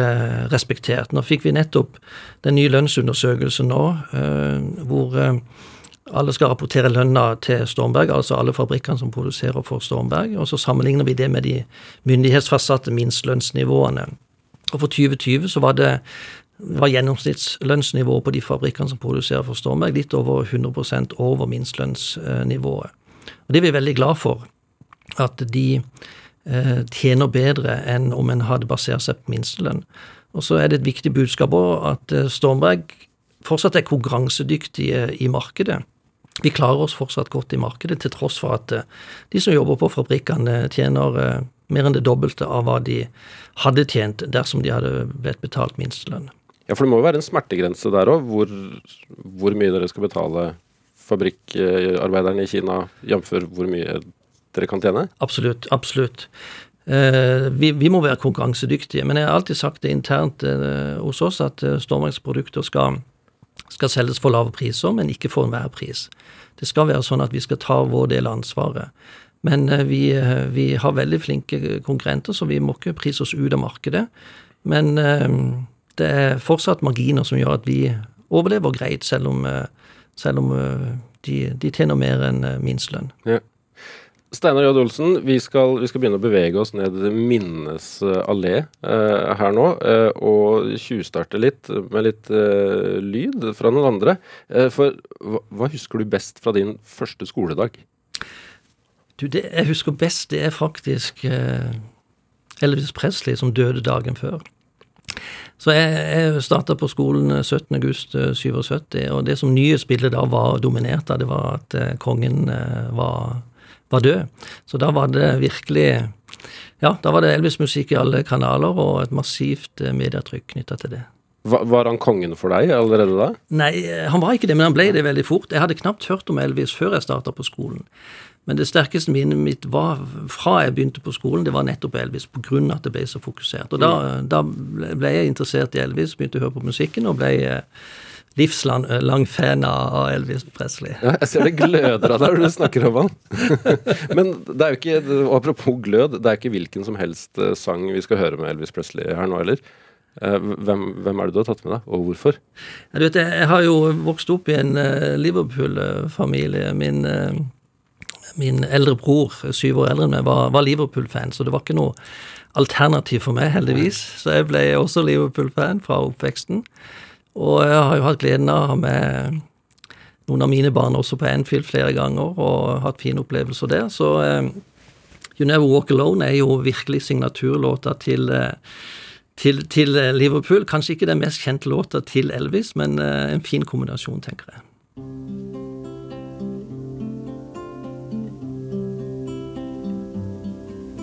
respektert. Nå fikk vi nettopp den nye lønnsundersøkelsen nå, hvor alle skal rapportere lønna til Stormberg, altså alle fabrikkene som produserer for Stormberg. Og så sammenligner vi det med de myndighetsfastsatte minstlønnsnivåene. Og for 2020 så var det var gjennomsnittslønnsnivået på de fabrikkene som produserer for Stormberg, litt over 100% over minstlønnsnivået. Og Det er vi veldig glad for, at de eh, tjener bedre enn om en hadde basert seg på minstelønn. Og så er det et viktig budskap òg at eh, Stormberg fortsatt er konkurransedyktige i markedet. Vi klarer oss fortsatt godt i markedet, til tross for at eh, de som jobber på fabrikkene, tjener eh, mer enn det dobbelte av hva de hadde tjent dersom de hadde blitt betalt minstelønn. Ja, for det må jo være en smertegrense der òg, hvor, hvor, mye dere skal betale fabrikkarbeiderne i Kina, jf. hvor mye dere kan tjene? Absolutt. Absolutt. Eh, vi, vi, må være konkurransedyktige. Men jeg har alltid sagt det internt hos oss at stormarksprodukter skal skal selges for lave priser, men ikke for enhver pris. Det skal være sånn at vi skal ta vår del av ansvaret. Men eh, vi, eh, vi har veldig flinke konkurrenter, så vi må ikke prise oss ut av markedet. Men eh, det er fortsatt marginer som gjør at vi overlever greit, selv om, selv om de, de tjener mer enn minstelønn. Ja. Steinar J. Olsen, vi skal, vi skal, begynne å bevege oss ned Minnes allé eh, her nå. Eh, og tjuvstarte litt med litt eh, lyd fra noen andre. for hva, hva, husker du best fra din første skoledag? Du, Det jeg husker best, det er faktisk Elvis Presley som døde dagen før. Så jeg, jeg starta på skolen 17.8.77, og det som nyhetsbildet da var dominert av, det var at kongen var var død. Så da var det virkelig Ja, da var det Elvis-musikk i alle kanaler, og et massivt eh, medietrykk knytta til det. Var, han kongen for deg allerede da? Nei, eh, han var ikke det, men han ble det veldig fort. Jeg hadde knapt hørt om Elvis før jeg starta på skolen. Men det sterkeste minnet mitt var fra jeg begynte på skolen, det var nettopp Elvis, på grunn av at det ble så fokusert. Og da, da ble jeg interessert i Elvis, begynte å høre på musikken, og ble eh, livslang fan av Elvis Presley. Ja, jeg ser det gløder av deg når du snakker om han. Men det er jo ikke, apropos glød, det er ikke hvilken som helst eh, sang vi skal høre med Elvis Presley her nå, heller. Eh, Hvem, hvem er det du har tatt med deg, og hvorfor? Du vet, jeg, jeg har jo vokst opp i en eh, Liverpool-familie. Min, eh, min eldre bror, syv år eldre enn meg, var, var Liverpool-fan, så det var ikke noe alternativ for meg, heldigvis. Så jeg ble også Liverpool-fan fra oppveksten. Og jeg har jo hatt gleden av å ha med noen av mine barn også på Anfield flere ganger, og hatt fine opplevelser der. Så eh, You Never Walk Alone er jo virkelig signaturlåta til eh, til, til eh, Liverpool. Kanskje ikke den mest kjente låta til Elvis, men en fin kombinasjon, tenker jeg.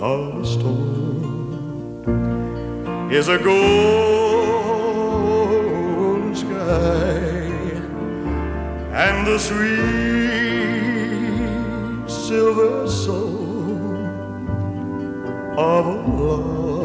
of the storm is a golden sky and the sweet silver soul of a lark.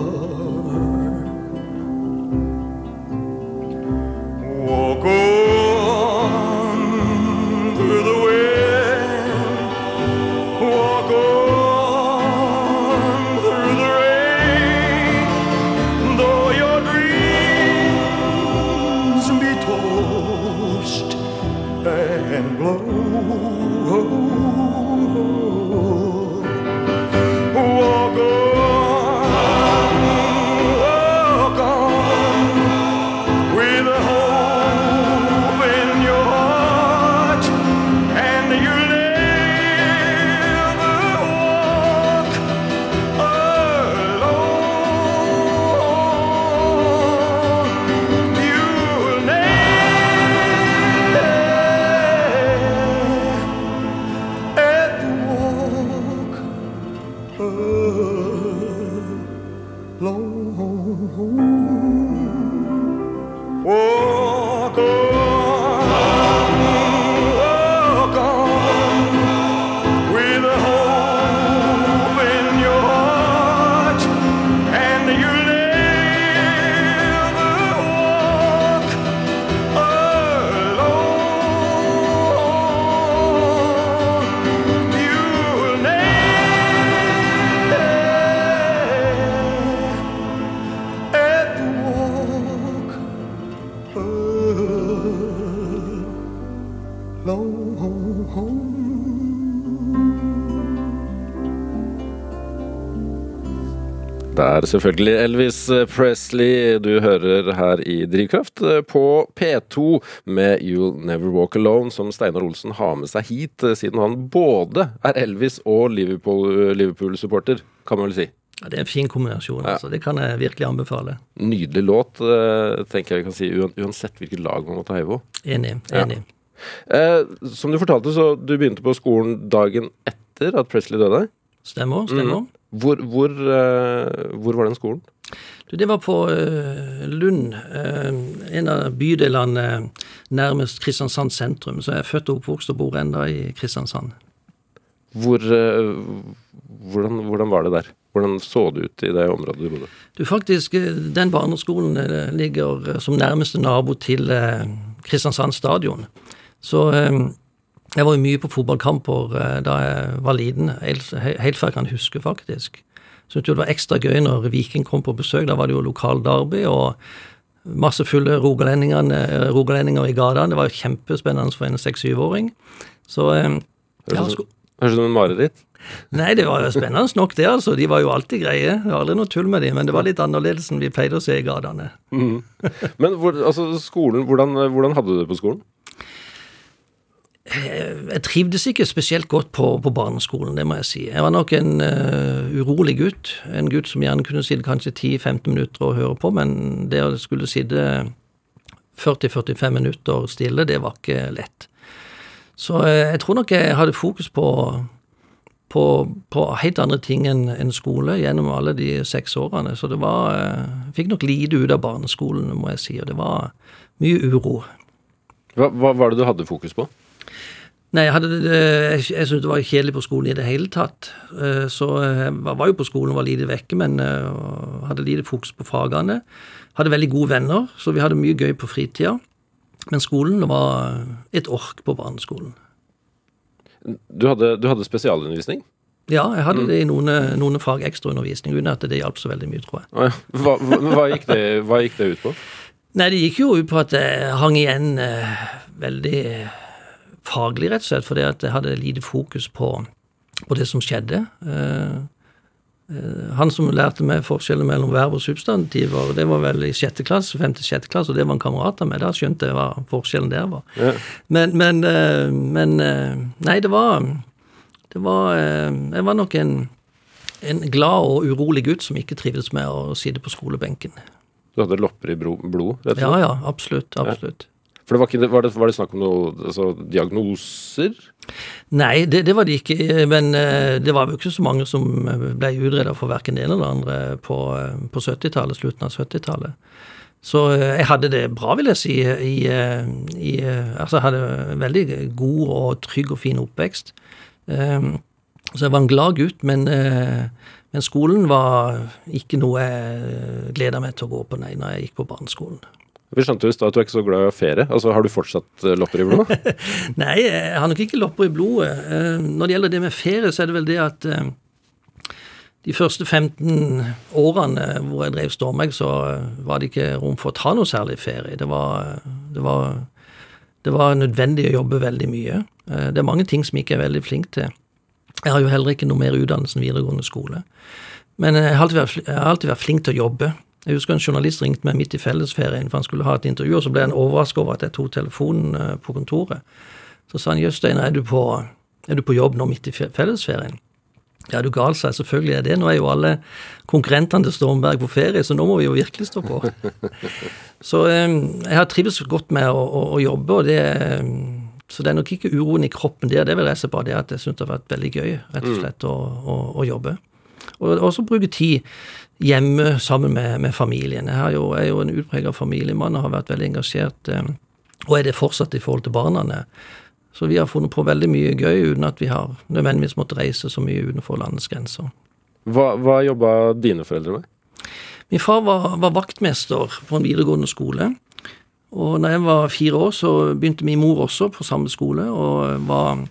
Det er selvfølgelig Elvis Presley du hører her i Drivkraft eh, på P2 med You'll Never Walk Alone, som Steinar Olsen har med seg hit, eh, siden han både er Elvis og Liverpool- Liverpool-supporter, kan man vel si. Ja, det er en fin kombinasjon. altså. Det kan jeg virkelig anbefale. Nydelig låt, eh, tenker jeg vi kan si, uansett hvilket lag man måtte heie på. Enig. Ja. enig. Eh, som du fortalte, så du begynte på skolen dagen etter at Presley døde. Stemmer. stemmer. Hvor, hvor, eh, hvor var den skolen? Det var på eh, Lund, eh, en av bydelene nærmest Kristiansand sentrum. Så jeg er født og oppvokst og bor enda i Kristiansand. Hvor, hvordan, hvordan var det der? Hvordan så det ut i det området du bodde? Du, faktisk, den barneskolen ligger som nærmeste nabo til Kristiansand stadion. Så jeg var jo mye på fotballkamper eh, da jeg var liten, helt, he- før jeg kan huske, faktisk. Syntes jo det var ekstra gøy når Viking kom på besøk. Da var det jo lokal derby og masse fulle rogalendinger i gatene. Det var jo kjempespennende for en seks-syvåring. Så eh, Høres, ut som et mareritt. Nei, det var jo spennende nok, det. altså. De var jo alltid greie. Det var aldri noe tull med dem, men det var litt annerledes enn vi pleide å se i gatene. Men hvor, altså, skolen, hvordan, hvordan hadde du det på skolen? Jeg trivdes ikke spesielt godt på, på barneskolen, det må jeg si. Jeg var nok en uh, urolig gutt. En gutt som gjerne kunne sitte kanskje 10-15 minutter og høre på, men det å skulle sitte 40-45 minutter stille, det var ikke lett. Så uh, jeg tror nok jeg hadde fokus på, på, på helt andre ting enn en skole gjennom alle de seks årene. Så det var uh, Jeg fikk nok lite ut av barneskolen, må jeg si, og det var mye uro. Hva, hva var det du hadde fokus på? Nei, jeg, hadde, jeg, jeg syntes det var kjedelig på skolen i det hele tatt. Eh, Så jeg var jo på skolen, og var lite vekke, men eh, hadde lite fokus på fagene. Hadde veldig gode venner, så vi hadde mye gøy på fritida. Men skolen var et ork på barneskolen. Du hadde, du hadde spesialundervisning? Ja, jeg hadde det i noen, noen fag ekstraundervisning, uten at det hjalp så veldig mye, tror jeg. Hva, hva, gikk det, hva gikk det ut på? Nei, det gikk jo ut på at jeg hang igjen eh, veldig faglig, rett og slett, fordi at jeg hadde lite fokus på, på det som skjedde. Uh, han som lærte meg forskjellen mellom verb og substantiver, det var vel i sjette klasse, femte sjette klasse, og det var en kamerat av meg. Da skjønte jeg hva forskjellen der var. Ja. Men, men, eh, men Nei, det var Det var Jeg var nok en, en glad og urolig gutt som ikke trivdes med å sitte på skolebenken. Du hadde lopper i blod? rett og Ja, slett? ja, absolutt. Absolutt. For det var, ikke, var, det, var det snakk om noe altså, diagnoser? Nei, det, det var det ikke. Men eh, det var jo ikke så mange som ble utreda for verken det ene eller det andre på, eh, på 70-tallet, slutten av 70-tallet. Så eh, jeg hadde det bra, vil jeg si. I, eh, i, eh, altså, jeg hadde veldig god og trygg og fin oppvekst. Eh, Så jeg var en glad gutt, men, eh, men skolen var ikke noe jeg gleda meg til å gå på, nei, når jeg gikk på barneskolen. Vi skjønte jo i stad at du er ikke så glad i ferie. Altså, Har du fortsatt eh, lopper i blod? Nei, jeg har nok ikke lopper i blodet. Eh, Når det gjelder det med ferie, så er det vel det at eh, de første 15 årene hvor jeg drev Stormegg, så var det ikke rom for å ta noe særlig ferie. Det var, det var, det var nødvendig å jobbe veldig mye. Det er mange ting som jeg ikke er veldig flink til. Jeg har jo heller ikke noe mer utdannelse enn videregående skole. Men jeg har alltid vært, jeg har alltid vært flink til å jobbe. Jeg husker en journalist ringte meg midt i fellesferien, for han skulle ha et intervju, og så ble han overrasket over at jeg tok telefonen eh, på kontoret. Så sa han, Jøstein, er du på, er du på jobb nå midt i fellesferien? Ja, er du gal, sa jeg. Selvfølgelig er det. Nå er jo alle konkurrentene til Stormberg på ferie, så nå må vi jo virkelig stå på. Så eh, jeg har trivdes godt med å, å, å jobbe, og det eh, så det er nok ikke uroen i kroppen der, det vil jeg se på, det at jeg syns det har vært veldig gøy, rett og slett, å, å, å jobbe. Og også bruke tid hjemme sammen med, med familien. Jeg, jo, jeg er jo en utpreget familiemann og har vært veldig engasjert, eh, og er det fortsatt i forhold til barna. Så vi har funnet på veldig mye gøy uten at vi har nødvendigvis måttet reise så mye utenfor landets grenser. Hva, hva jobba dine foreldre med? Min far var, var vaktmester på en videregående skole. Og når jeg var fire år, så begynte min mor også på samme skole og, var,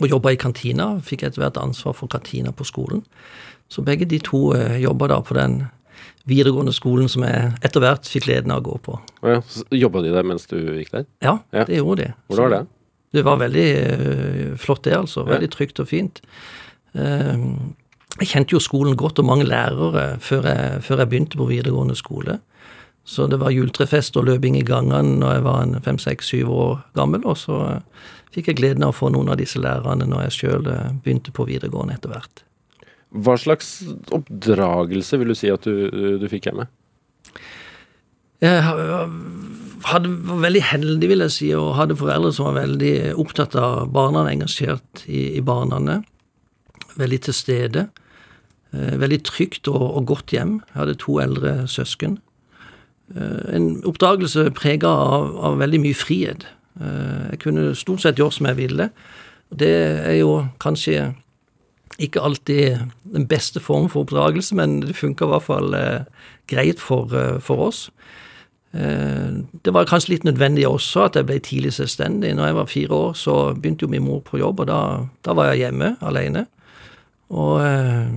og jobba i kantina. Fikk etter hvert ansvar for kantina på skolen. Så begge de to eh, jobba da på den videregående skolen som jeg etter hvert fikk gleden av å gå på. Ja, Jobba de der mens du gikk der? Ja, Ja. det gjorde de. Hvordan var det? Det var veldig eh, flott, det, altså. Veldig trygt og fint. Eh, jeg kjente jo skolen godt, og mange lærere, før jeg, før jeg begynte på videregående skole. Så det var juletrefest og løping i gangene når jeg var fem, seks, syv år gammel. Og så fikk jeg gleden av å få noen av disse lærerne når jeg sjøl begynte på videregående etter hvert. Hva slags oppdragelse vil du si at du, du fikk hjemme? Jeg hadde, var veldig heldig, vil jeg si, og hadde foreldre som var veldig opptatt av barna, engasjert i, i barna. Veldig til stede. Eh, Veldig trygt og, og godt hjem. Jeg hadde to eldre søsken. Eh, En oppdagelse prega av, av veldig mye frihet. Eh, Jeg kunne stort sett gjøre som jeg ville. Det er jo kanskje ikke alltid den beste form for oppdragelse, men det funka i hvert fall eh, greit for, eh, for oss. Eh, Det var kanskje litt nødvendig også at jeg ble tidlig selvstendig. Når jeg var fire år, så begynte jo min mor på jobb, og da, da var jeg hjemme alene. Og eh,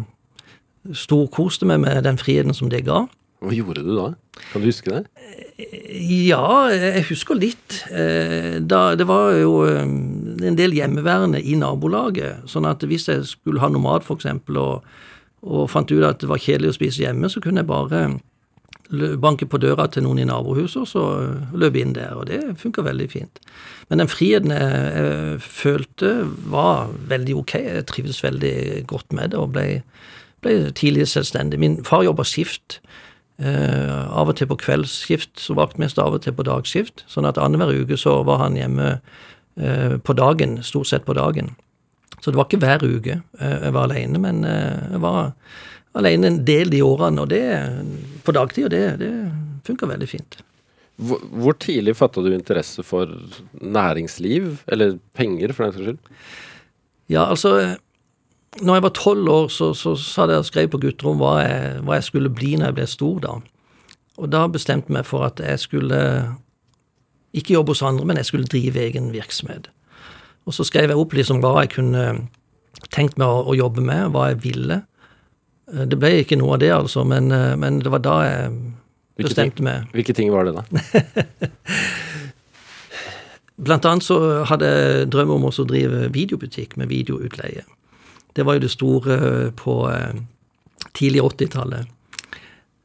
storkoste meg med den friheten som det ga. Hva gjorde du da? Kan du huske det? Ja, jeg husker litt. Eh, Da, det var jo eh, en del hjemmeværende i nabolaget. Sånn at hvis jeg skulle ha noe mat, f.eks., og, og fant ut at det var kjedelig å spise hjemme, så kunne jeg bare banke på døra til noen i nabohuset og så løpe inn der. Og det funka veldig fint. Men den friheten jeg, følte, var veldig ok. Jeg trivdes veldig godt med det og ble, ble tidlig selvstendig. Min far jobba skift. Eh, av og til på kveldsskift som vaktmester, av og til på dagskift. Sånn at annenhver uke så var han hjemme eh, på dagen, stort sett på dagen. Så det var ikke hver uke eh, jeg var alene, men eh, jeg var alene en del de årene, og det på dagtid, og det, det funka veldig fint. Hvor, hvor tidlig fatta du interesse for næringsliv, eller penger, for den saks skyld? Ja, altså når jeg var tolv år, så, så satt jeg skrevet på gutterom hva jeg, hva jeg skulle bli når jeg ble stor, da. Og da bestemte jeg meg for at jeg skulle ikke jobbe hos andre, men jeg skulle drive egen virksomhet. Og så skrev jeg opp liksom hva jeg kunne tenkt meg å, å jobbe med, hva jeg ville. Eh, Det ble ikke noe av det, altså, men, eh, men det var da jeg Hvilke bestemte ting? meg. Hvilke ting var det, da? Blant annet så hadde jeg drøm om å drive videobutikk med videoutleie. Det var jo det store på eh, tidlig 80-tallet.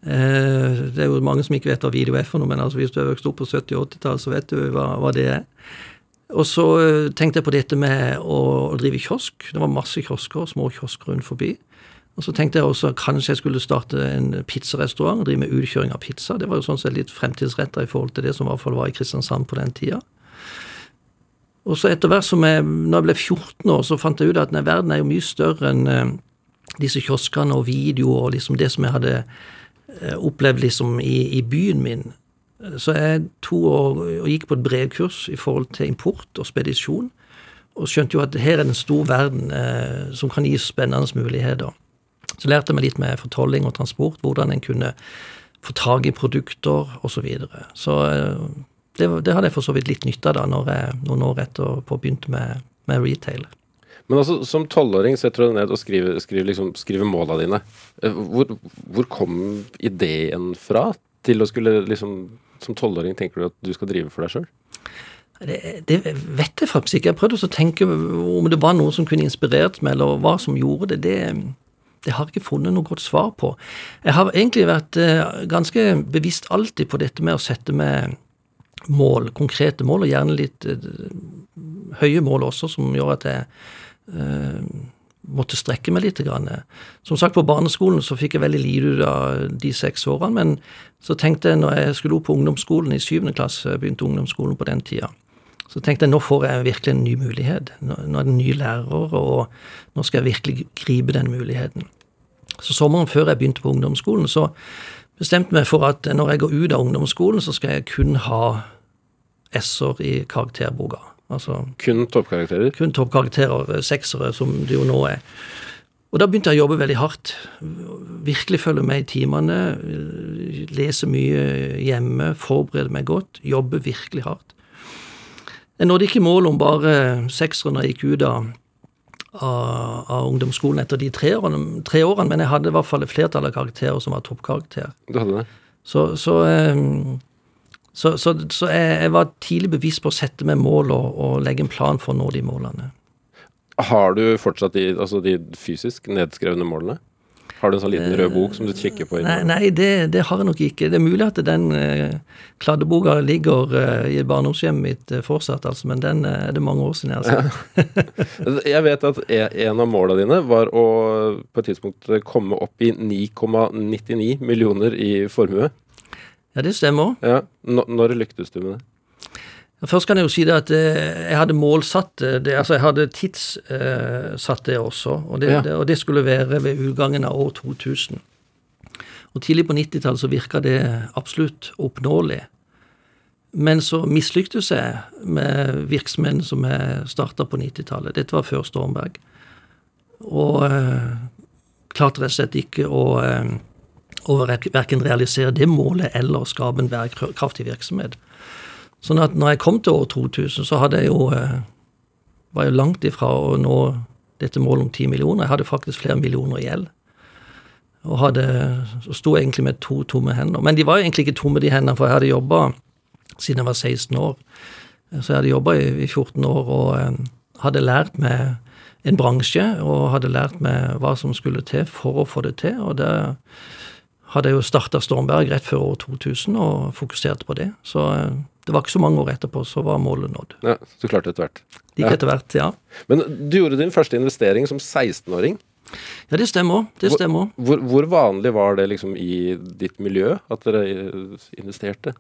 Eh, det er jo mange som ikke vet hva video er for noe, men altså hvis du er vokst opp på 70- og 80-tallet, så vet du hva, hva det er. Og så eh, tenkte jeg på dette med å, å drive kiosk. Det var masse kiosker, små kiosker rundt forbi. Og så tenkte jeg også kanskje jeg skulle starte en pizzarestaurant og drive med utkjøring av pizza. Det var jo sånn sett litt fremtidsretta i forhold til det som i hvert fall var i Kristiansand på den tida. Og så etter hvert som jeg, når jeg ble 14 år, så fant jeg ut at nei, verden er jo mye større enn eh, disse kioskene og videoer og liksom det som jeg hadde eh, opplevd liksom i, i byen min. Så jeg to år og gikk på et brevkurs i forhold til import og spedisjon, og skjønte jo at her er det en stor verden eh, som kan gi spennende muligheter. Så lærte jeg meg litt med fortolling og transport, hvordan en kunne få tak i produkter osv. Så, videre. så eh, det, det hadde jeg for så vidt litt nytte av da, når jeg, noen år etterpå begynte med, med retail. Men altså, som tolvåring setter du deg ned og skriver, skriver, liksom, skriver måla dine. Eh, Hvor, hvor kom ideen fra til å skulle liksom Som tolvåring tenker du at du skal drive for deg sjøl? Det, det vet jeg faktisk ikke. Jeg prøvde også å tenke om det var noe som kunne inspirert meg, eller hva som gjorde det. Det, det har jeg ikke funnet noe godt svar på. Jeg har egentlig vært eh, ganske bevisst alltid på dette med å sette meg mål, konkrete mål, og gjerne litt eh, høye mål også, som gjør at jeg eh, måtte strekke meg litt. Grann. Som sagt, på barneskolen så fikk jeg veldig lite ut av de seks årene, men så tenkte jeg når jeg skulle opp på ungdomsskolen i syvende klasse, begynte ungdomsskolen på den tida, så tenkte jeg nå får jeg virkelig en ny mulighet. Nå er det en ny lærer, og nå skal jeg virkelig gripe den muligheten. Så sommeren før jeg begynte på ungdomsskolen, så bestemte jeg meg for at når jeg går ut av ungdomsskolen, så skal jeg kun ha S-er i karakterboka. Altså Kun toppkarakterer? kun toppkarakterer, eh, seksere, som det jo nå er. Og da begynte jeg å jobbe veldig hardt. Virkelig følge med i timene, eh, lese mye hjemme, forberede meg godt, jobbe virkelig hardt. Jeg nådde ikke målet om bare seksere når jeg gikk ut av, av, av ungdomsskolen etter de tre årene, tre årene, men jeg hadde i hvert fall et flertall av karakterer som var toppkarakter. Du hadde det? Så, så, eh, så, så, så jeg, jeg var tidlig bevisst på å sette meg mål og, og legge en plan for å nå de målene. Har du fortsatt de, altså de fysisk nedskrevne målene? Har du en sånn liten rød bok som du kikker på? Nei, nei det, det har jeg nok ikke. Det er mulig at den eh, kladdeboka ligger eh, i barndomshjemmet mitt eh, fortsatt, altså, men den eh, er det mange år siden jeg har sett. Jeg vet at e- en av måla dine var å på et tidspunkt komme opp i 9,99 millioner i formue. Ja, det stemmer. Ja. Nå- Når lyktes du med det? Først kan jeg jo si det at eh, jeg hadde målsatt eh, det, altså jeg hadde tidssatt det også, og det, Ja. det, og det skulle være ved utgangen av år 2000. Og tidlig på 90-tallet så virka det absolutt oppnåelig. Men så mislyktes jeg med virksomheten som jeg starta på 90-tallet. Dette var før Stormberg. Og øh, klarte rett og slett ikke å, øh, verken realisere det målet eller skape en bærekraftig virksomhet. Sånn at når jeg kom til år 2000, så hadde jeg jo, eh, var jeg langt ifra å nå dette målet om 10 millioner. Jeg hadde faktisk flere millioner i gjeld. Og hadde, så sto egentlig med to tomme hender. Men de var jo egentlig ikke tomme, de hendene, for jeg hadde jobba siden jeg var 16 år. Så jeg hadde jobba i, i 14 år og, eh, hadde lært meg en bransje, og hadde lært meg hva som skulle til for å få det til. Og det hadde jeg jo starta Stormberg rett før år 2000 og fokuserte på det. Så eh, det var ikke så mange år etterpå så var målet nådd. Ja, Så klarte det etter hvert. Det gikk Ja. etter hvert, ja. Men du gjorde din første investering som 16-åring. Ja, det stemmer. Det stemmer. Hvor, hvor vanlig var det liksom i ditt miljø at dere investerte?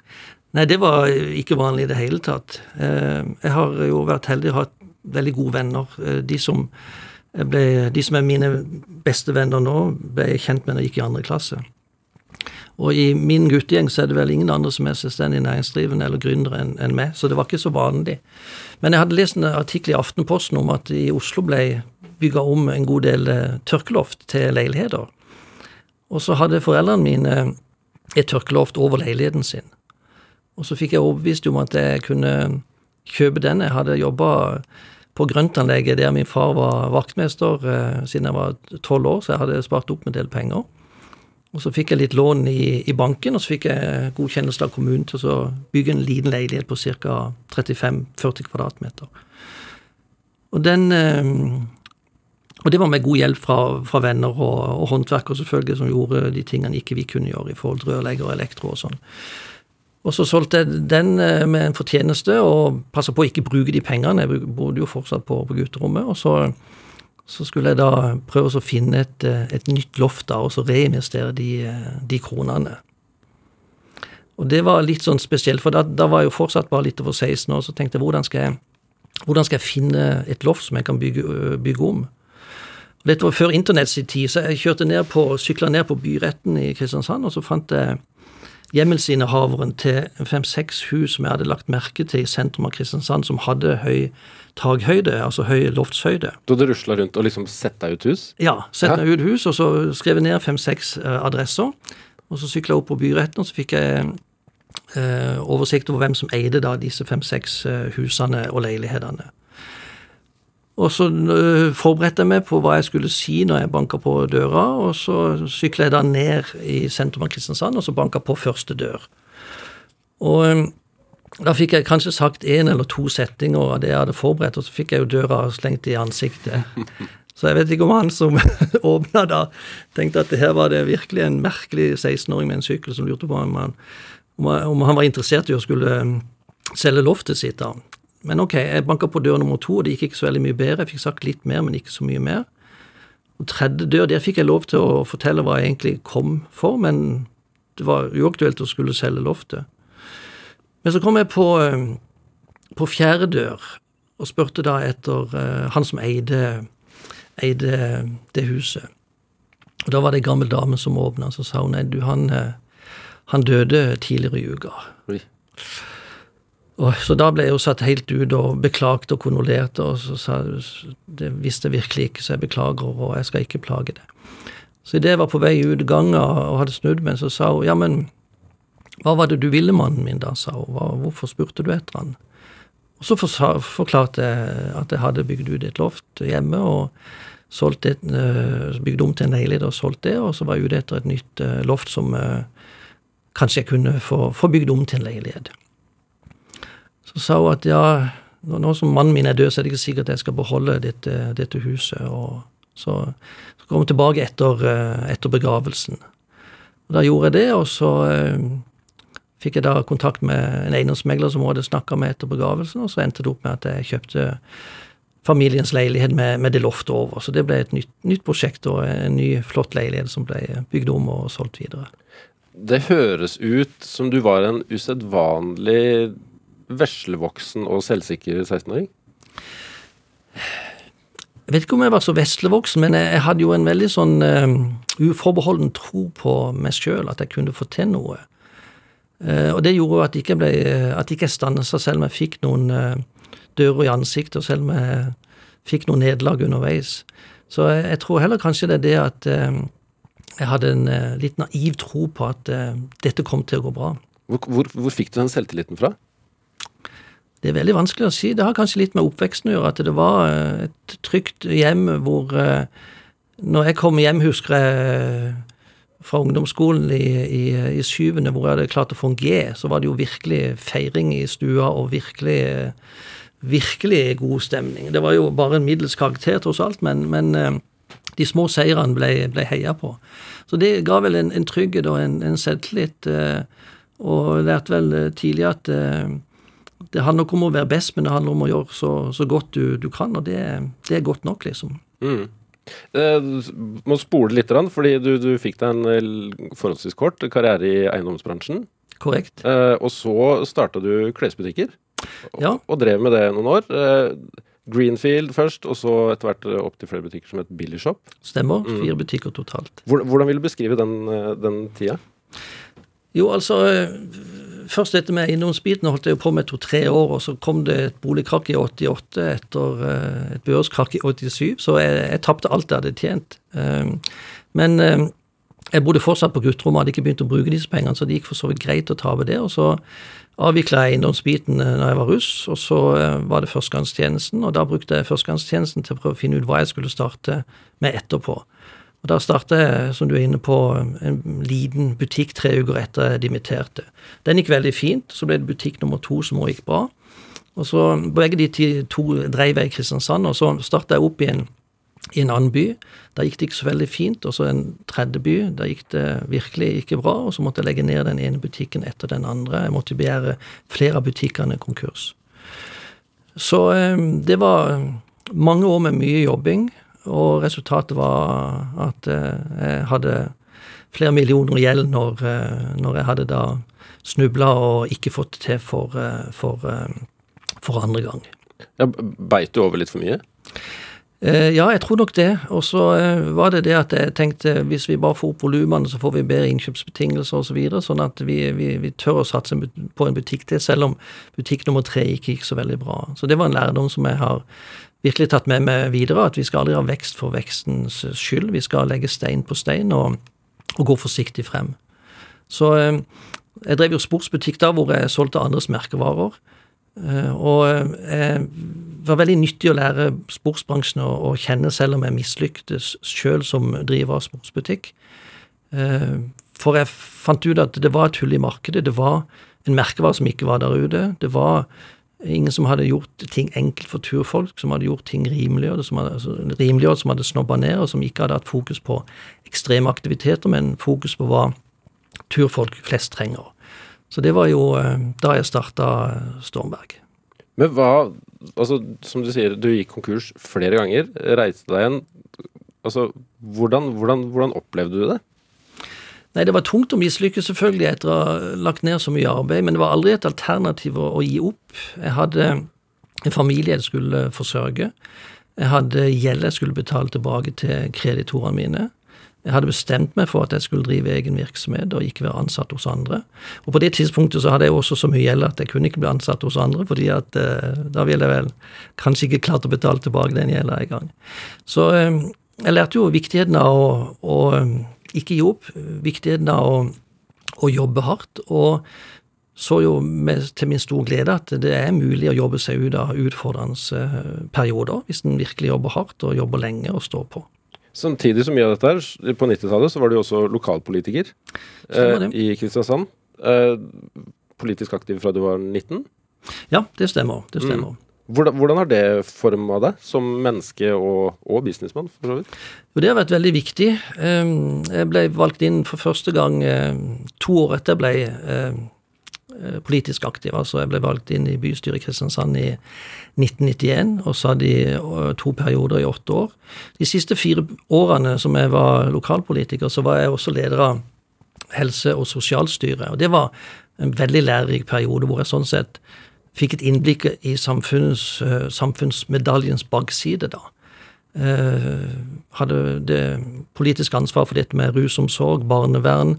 Nei, det var ikke vanlig i det hele tatt. Eh, Jeg har jo vært heldig og hatt veldig gode venner. Eh, De som, ble, de som er mine beste venner nå, ble jeg kjent med da jeg gikk i andre klasse. Og i min guttegjeng så er det vel ingen andre som er selvstendig næringsdrivende eller gründere enn en meg, så det var ikke så vanlig. Men jeg hadde lest en artikkel i Aftenposten om at i Oslo ble bygga om en god del eh, tørkeloft til leiligheter. Og så hadde foreldrene mine et tørkeloft over leiligheten sin. Og så fikk jeg overbevist om at jeg kunne kjøpe den. Jeg hadde jobba på grøntanlegget der min far var vaktmester eh, siden jeg var tolv år, så jeg hadde spart opp en del penger. Og så fikk jeg litt lån i, i banken, og så fikk jeg godkjennelse av kommunen til å bygge en liten leilighet på ca. 35-40 kvadratmeter. Og den eh, Og det var med god hjelp fra, fra venner og, og håndverkere, selvfølgelig, som gjorde de tingene ikke vi kunne gjøre i forhold til rørlegger og elektro og sånn. Og så solgte jeg den eh, med en fortjeneste, og passa på å ikke bruke de pengene. Jeg bodde jo fortsatt på, på gutterommet. Og så, så skulle jeg da prøve å finne et, eh, et nytt loft, da, og så reinvestere de, eh, de kronene. Og det var litt sånn spesielt, for da, da var jeg jo fortsatt bare litt over 16 år, så tenkte jeg hvordan skal jeg, hvordan skal jeg finne et loft som jeg kan bygge, bygge om? Og Dette var før internetts tid, så jeg kjørte ned på, sykla ned på byretten i Kristiansand, og så fant jeg hjemmelsinnehaveren til fem-seks hus som jeg hadde lagt merke til i sentrum av Kristiansand, som hadde høy takhøyde, altså høy loftshøyde. Du hadde rusla rundt og liksom sette deg ut hus? Ja, sette meg ut hus, og så skrev jeg ned fem-seks eh, adresser. Og så sykla jeg opp på byretten, og så fikk jeg eh, oversikt over hvem som eide da disse fem-seks eh, husene og leilighetene. Og så eh, forberedte jeg meg på hva jeg skulle si når jeg banka på døra, og så sykla jeg da ned i sentrum av Kristiansand, og så banka på første dør. Og da fikk jeg kanskje sagt én eller to setninger av det jeg hadde forberedt, og så fikk jeg jo døra slengt i ansiktet. Så jeg vet ikke om han som åpna da, tenkte at det her var det virkelig en merkelig 16-åring med en sykkel som lurte på om han, om han- var interessert i å skulle eh, selge loftet sitt. da. Men ok, jeg banka på dør nummer to, og det gikk ikke så veldig mye bedre. Jeg fikk sagt litt mer, men ikke så mye mer. Og tredje dør, der fikk jeg lov til å fortelle hva jeg egentlig kom for, men det var uaktuelt å skulle selge loftet. Men så kom jeg på, på fjerde dør og spurte da etter eh, han som eide, eide det huset. Og da var det ei gammel dame som åpna, så sa hun nei, du, han, eh, han døde tidligere i uka. Oi. Og, så da ble jeg jo satt helt ut og beklagte og kondolerte, og så sa det visste jeg virkelig ikke, så jeg beklager, og jeg skal ikke plage det. Så idet jeg var på vei ut ganga og hadde snudd meg, så sa hun ja, men hva var det du ville, mannen min, da, sa hun. Hvorfor spurte du etter han? Og så forklarte jeg at jeg hadde bygd ut et loft hjemme, og et, øh, bygd om til en leilighet og solgt det, og så var jeg ute etter et nytt øh, loft som øh, kanskje jeg kunne få, få bygd om til en leilighet. Så sa hun at ja, nå, som mannen min er død, så er det ikke sikkert jeg skal beholde dette, dette huset. Og så, så kom hun tilbake etter, eh, etter begravelsen. Og da gjorde jeg det, og så eh, fikk jeg da kontakt med en eiendomsmegler som hun hadde snakka med etter begravelsen, og så endte det opp med at jeg kjøpte familiens leilighet med, med det loftet over. Så det ble et nytt, nytt prosjekt og en ny, flott leilighet som ble bygd om og solgt videre. Det høres ut som du var en usedvanlig veslevoksen og selvsikker 16-åring. Jeg vet ikke om jeg var så veslevoksen, men jeg, hadde jo en veldig sånn eh, uforbeholden tro på meg sjøl, at jeg kunne få til noe. Eh, og det gjorde jo at ikke jeg ble, at ikke jeg stansa selv om jeg fikk noen eh, dører i ansiktet, og selv om jeg fikk noen nederlag underveis. Så jeg, jeg tror heller kanskje det er det at eh, jeg hadde en litt naiv tro på at dette kom til å gå bra. Hvor, hvor, hvor fikk du den selvtilliten fra? Det er veldig vanskelig å si. Det har kanskje litt med oppveksten å gjøre. At det var et trygt hjem hvor Når jeg kom hjem, husker jeg fra ungdomsskolen i, i, i syvende, hvor jeg hadde klart å få en G, så var det jo virkelig feiring i stua og virkelig virkelig god stemning. Det var jo bare en middels karakter, tross alt, men, men eh, de små seirene ble, ble heia på. Så det ga vel en, en trygghet og en, en selvtillit. Eh, og lærte vel eh, tidlig at det handler ikke om å være best, men det handler om å gjøre så, så godt du, du, kan, og det, det, er godt nok, liksom. Mm. Eh, må spole litt, fordi du, du fikk deg en eh, forholdsvis kort karriere i eiendomsbransjen. Korrekt. Eh, og så starta du klesbutikker, og, ja. og drev med det noen år. Eh, Greenfield først, og så etter hvert opp til flere butikker som het Billy Shop. Stemmer. Mm. Fire butikker totalt. Hvordan vil du beskrive den, eh, den tida? Jo, altså Først dette med eiendomsbiten holdt jeg på med to-tre år, og så kom det et boligkrakk i 88 etter uh, et børskrakk i 87, så jeg, jeg tapte alt jeg hadde tjent. Uh, men uh, jeg bodde fortsatt på gutterommet, hadde ikke begynt å bruke disse pengene, så det gikk for så vidt greit å ta ved det. Og så avvikla jeg eiendomsbiten når jeg var russ, og så var det førstegangstjenesten, og da brukte jeg førstegangstjenesten til å prøve å finne ut hva jeg skulle starte med etterpå. Og Da starta som du er inne på, en liten butikk tre uker etter jeg dimitterte. Den gikk veldig fint. Så ble det butikk nummer to som også gikk bra. Og så Begge de to dreiv jeg i Kristiansand, og så starta jeg opp i en, i en annen by. Da gikk det ikke så veldig fint. Og så en tredje by. Da gikk det virkelig ikke bra. Og så måtte jeg legge ned den ene butikken etter den andre. Jeg måtte begjære flere av butikkene konkurs. Så eh, det var mange år med mye jobbing. Og resultatet var at eh, jeg hadde flere millioner i gjeld når, eh, når, jeg hadde da snubla og ikke fått det til for, eh, for, for andre gang. Ja, Beit du over litt for mye? Ja, jeg tror nok det. Og så var det det at jeg tenkte hvis vi bare får opp volumene, så får vi bedre innkjøpsbetingelser osv. Så videre, sånn at vi, vi, vi, tør å satse på en butikk til, selv om butikk nummer tre ikke gikk så veldig bra. Så det var en lærdom som jeg har virkelig tatt med meg videre, at vi skal aldri ha vekst for vekstens skyld. Vi skal legge stein på stein og, og gå forsiktig frem. Så eh, jeg drev jo sportsbutikk da hvor jeg solgte andres merkevarer. Eh, og eh, det var veldig nyttig å lære sportsbransjen å kjenne, selv om jeg mislyktes sjøl som driver av sportsbutikk. For jeg fant ut at det var et hull i markedet. Det var en merkevare som ikke var der ute. Det var Ingen som hadde gjort ting enkelt for turfolk, som hadde gjort ting rimeligere, som hadde, altså, rimeligere, som hadde snobba ned, og som ikke hadde hatt fokus på ekstreme aktiviteter, men fokus på hva turfolk flest trenger. Så det var jo eh, da jeg starta Stormberg. Men hva Altså, som du sier, du gikk konkurs flere ganger, reiste deg igjen. Altså, hvordan, hvordan, hvordan opplevde du det? Nei, det var tungt å mislykkes, selvfølgelig, etter å ha lagt ned så mye arbeid, men det var aldri et alternativ å, å gi opp. Jeg hadde en familie jeg skulle forsørge. Jeg hadde gjeld jeg skulle betale tilbake til kreditorene mine. Jeg hadde bestemt meg for at jeg skulle drive egen virksomhet og ikke være ansatt hos andre. Og på det tidspunktet så hadde jeg også så mye gjeld at jeg kunne ikke bli ansatt hos andre, fordi at eh, da ville jeg vel kanskje ikke klart å betale tilbake den gjelda en gang. Så eh, jeg lærte jo viktigheten av å, å ikke gi opp. Viktigheten av å, å, jobbe hardt. Og så jo med, til min store glede at det er mulig å jobbe seg ut av utfordrende eh, perioder, hvis en virkelig jobber hardt og jobber lenge og står på. Samtidig som mye av dette her, på 90-tallet så var du også lokalpolitiker eh, i Kristiansand. Eh, politisk aktiv fra du var 19? Ja, det stemmer. Det stemmer. Mm. Hvordan, hvordan, har det forma deg som menneske og, og businessmann? for så vidt? Det har vært veldig viktig. Ehm, jeg ble valgt inn for første gang eh, to år etter jeg ble eh, eh, politisk aktiv. Altså jeg ble valgt inn i bystyret i Kristiansand i 1991 og så hadde jeg to perioder i åtte år. De siste fire årene som jeg var lokalpolitiker, så var jeg også leder av helse- og sosialstyret. Og det var en veldig lærerik periode hvor jeg sånn sett fikk et innblikk i uh, samfunnsmedaljens bakside, da. Uh, hadde det politiske ansvar for dette med rusomsorg, barnevern,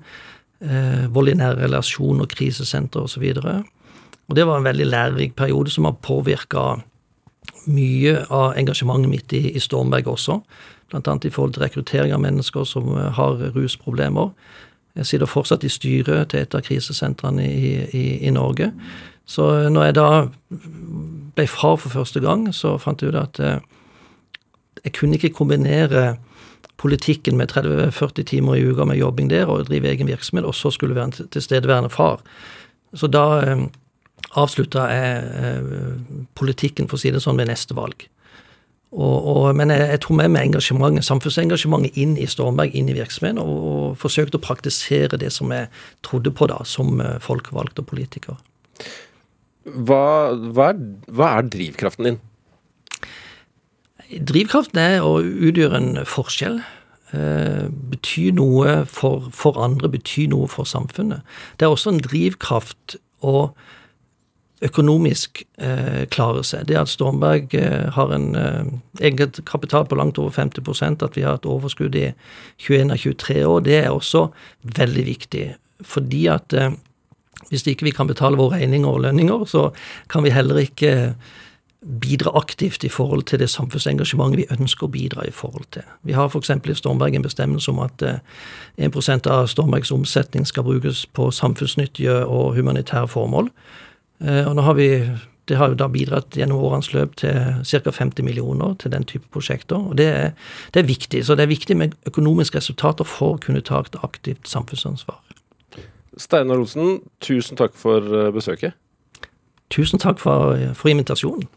uh, vold i nære relasjoner, krisesenter osv. Og, og det var en veldig lærerik periode som har påvirka mye av engasjementet mitt i, i Stormberg også. Annet i forhold til rekruttering av mennesker som har rusproblemer. Jeg sitter fortsatt i styret til et av krisesentrene i, i, i Norge. Så når jeg da ble far for første gang, så fant jeg ut at eh, jeg kunne ikke kombinere politikken med 30-40 timer i uka med jobbing der og drive egen virksomhet, og så skulle være en tilstedeværende far. Så da eh, avslutta politikken, for å si det sånn, ved neste valg. Og, og, men jeg, jeg, tok med meg engasjementet, samfunnsengasjementet inn i Stormberg, inn i virksomheten, og, og, forsøkte å praktisere det som jeg trodde på da, som uh, folkevalgt og politiker. Hva, hva, er, hva er drivkraften din? Drivkraften er å utgjøre en forskjell. Uh, betyr noe for, for, andre, betyr noe for samfunnet. Det er også en drivkraft å økonomisk eh, klare seg. Det at Stormberg eh, har en eh, egenkapital på langt over 50% at vi har et overskudd i 21 av 23 år, det er også veldig viktig. Fordi at eh, hvis ikke vi kan betale våre regninger og lønninger, så kan vi heller ikke bidra aktivt i forhold til det samfunnsengasjementet vi ønsker å bidra i forhold til. Vi har f.eks. i Stormberg en bestemmelse om at 1 eh, av Stormbergs omsetning skal brukes på samfunnsnyttige og humanitære formål. Eh, og har vi det har jo da bidratt gjennom årenes løp til ca. 50 millioner til den type prosjekter. og det er, det er, viktig. Så det er viktig med økonomiske resultater for å kunne ta et aktivt samfunnsansvar. Steinar Olsen, tusen takk for eh, besøket. Tusen takk for, for invitasjonen.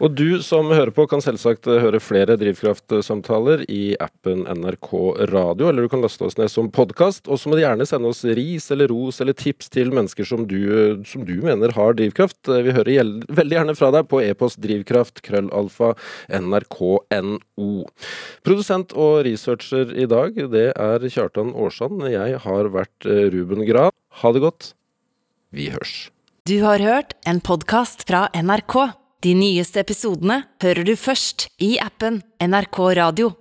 Og du som hører på, kan selvsagt eh, høre flere Drivkraft-samtaler i appen NRK Radio, eller du kan laste oss ned som podkast. Og så må du gjerne sende oss ris eller ros eller tips til mennesker som du, som du mener har drivkraft. Eh, vi hører veldig gjerne fra deg på e-post drivkraft krøllalfa nrk.no. Produsent og researcher i dag, det er Kjartan Aarsand. Jeg har vært eh, Ruben Gran. Ha det godt. Vi hørs. Du har hørt en podkast fra NRK. De nyeste episodene hører du først i appen NRK Radio.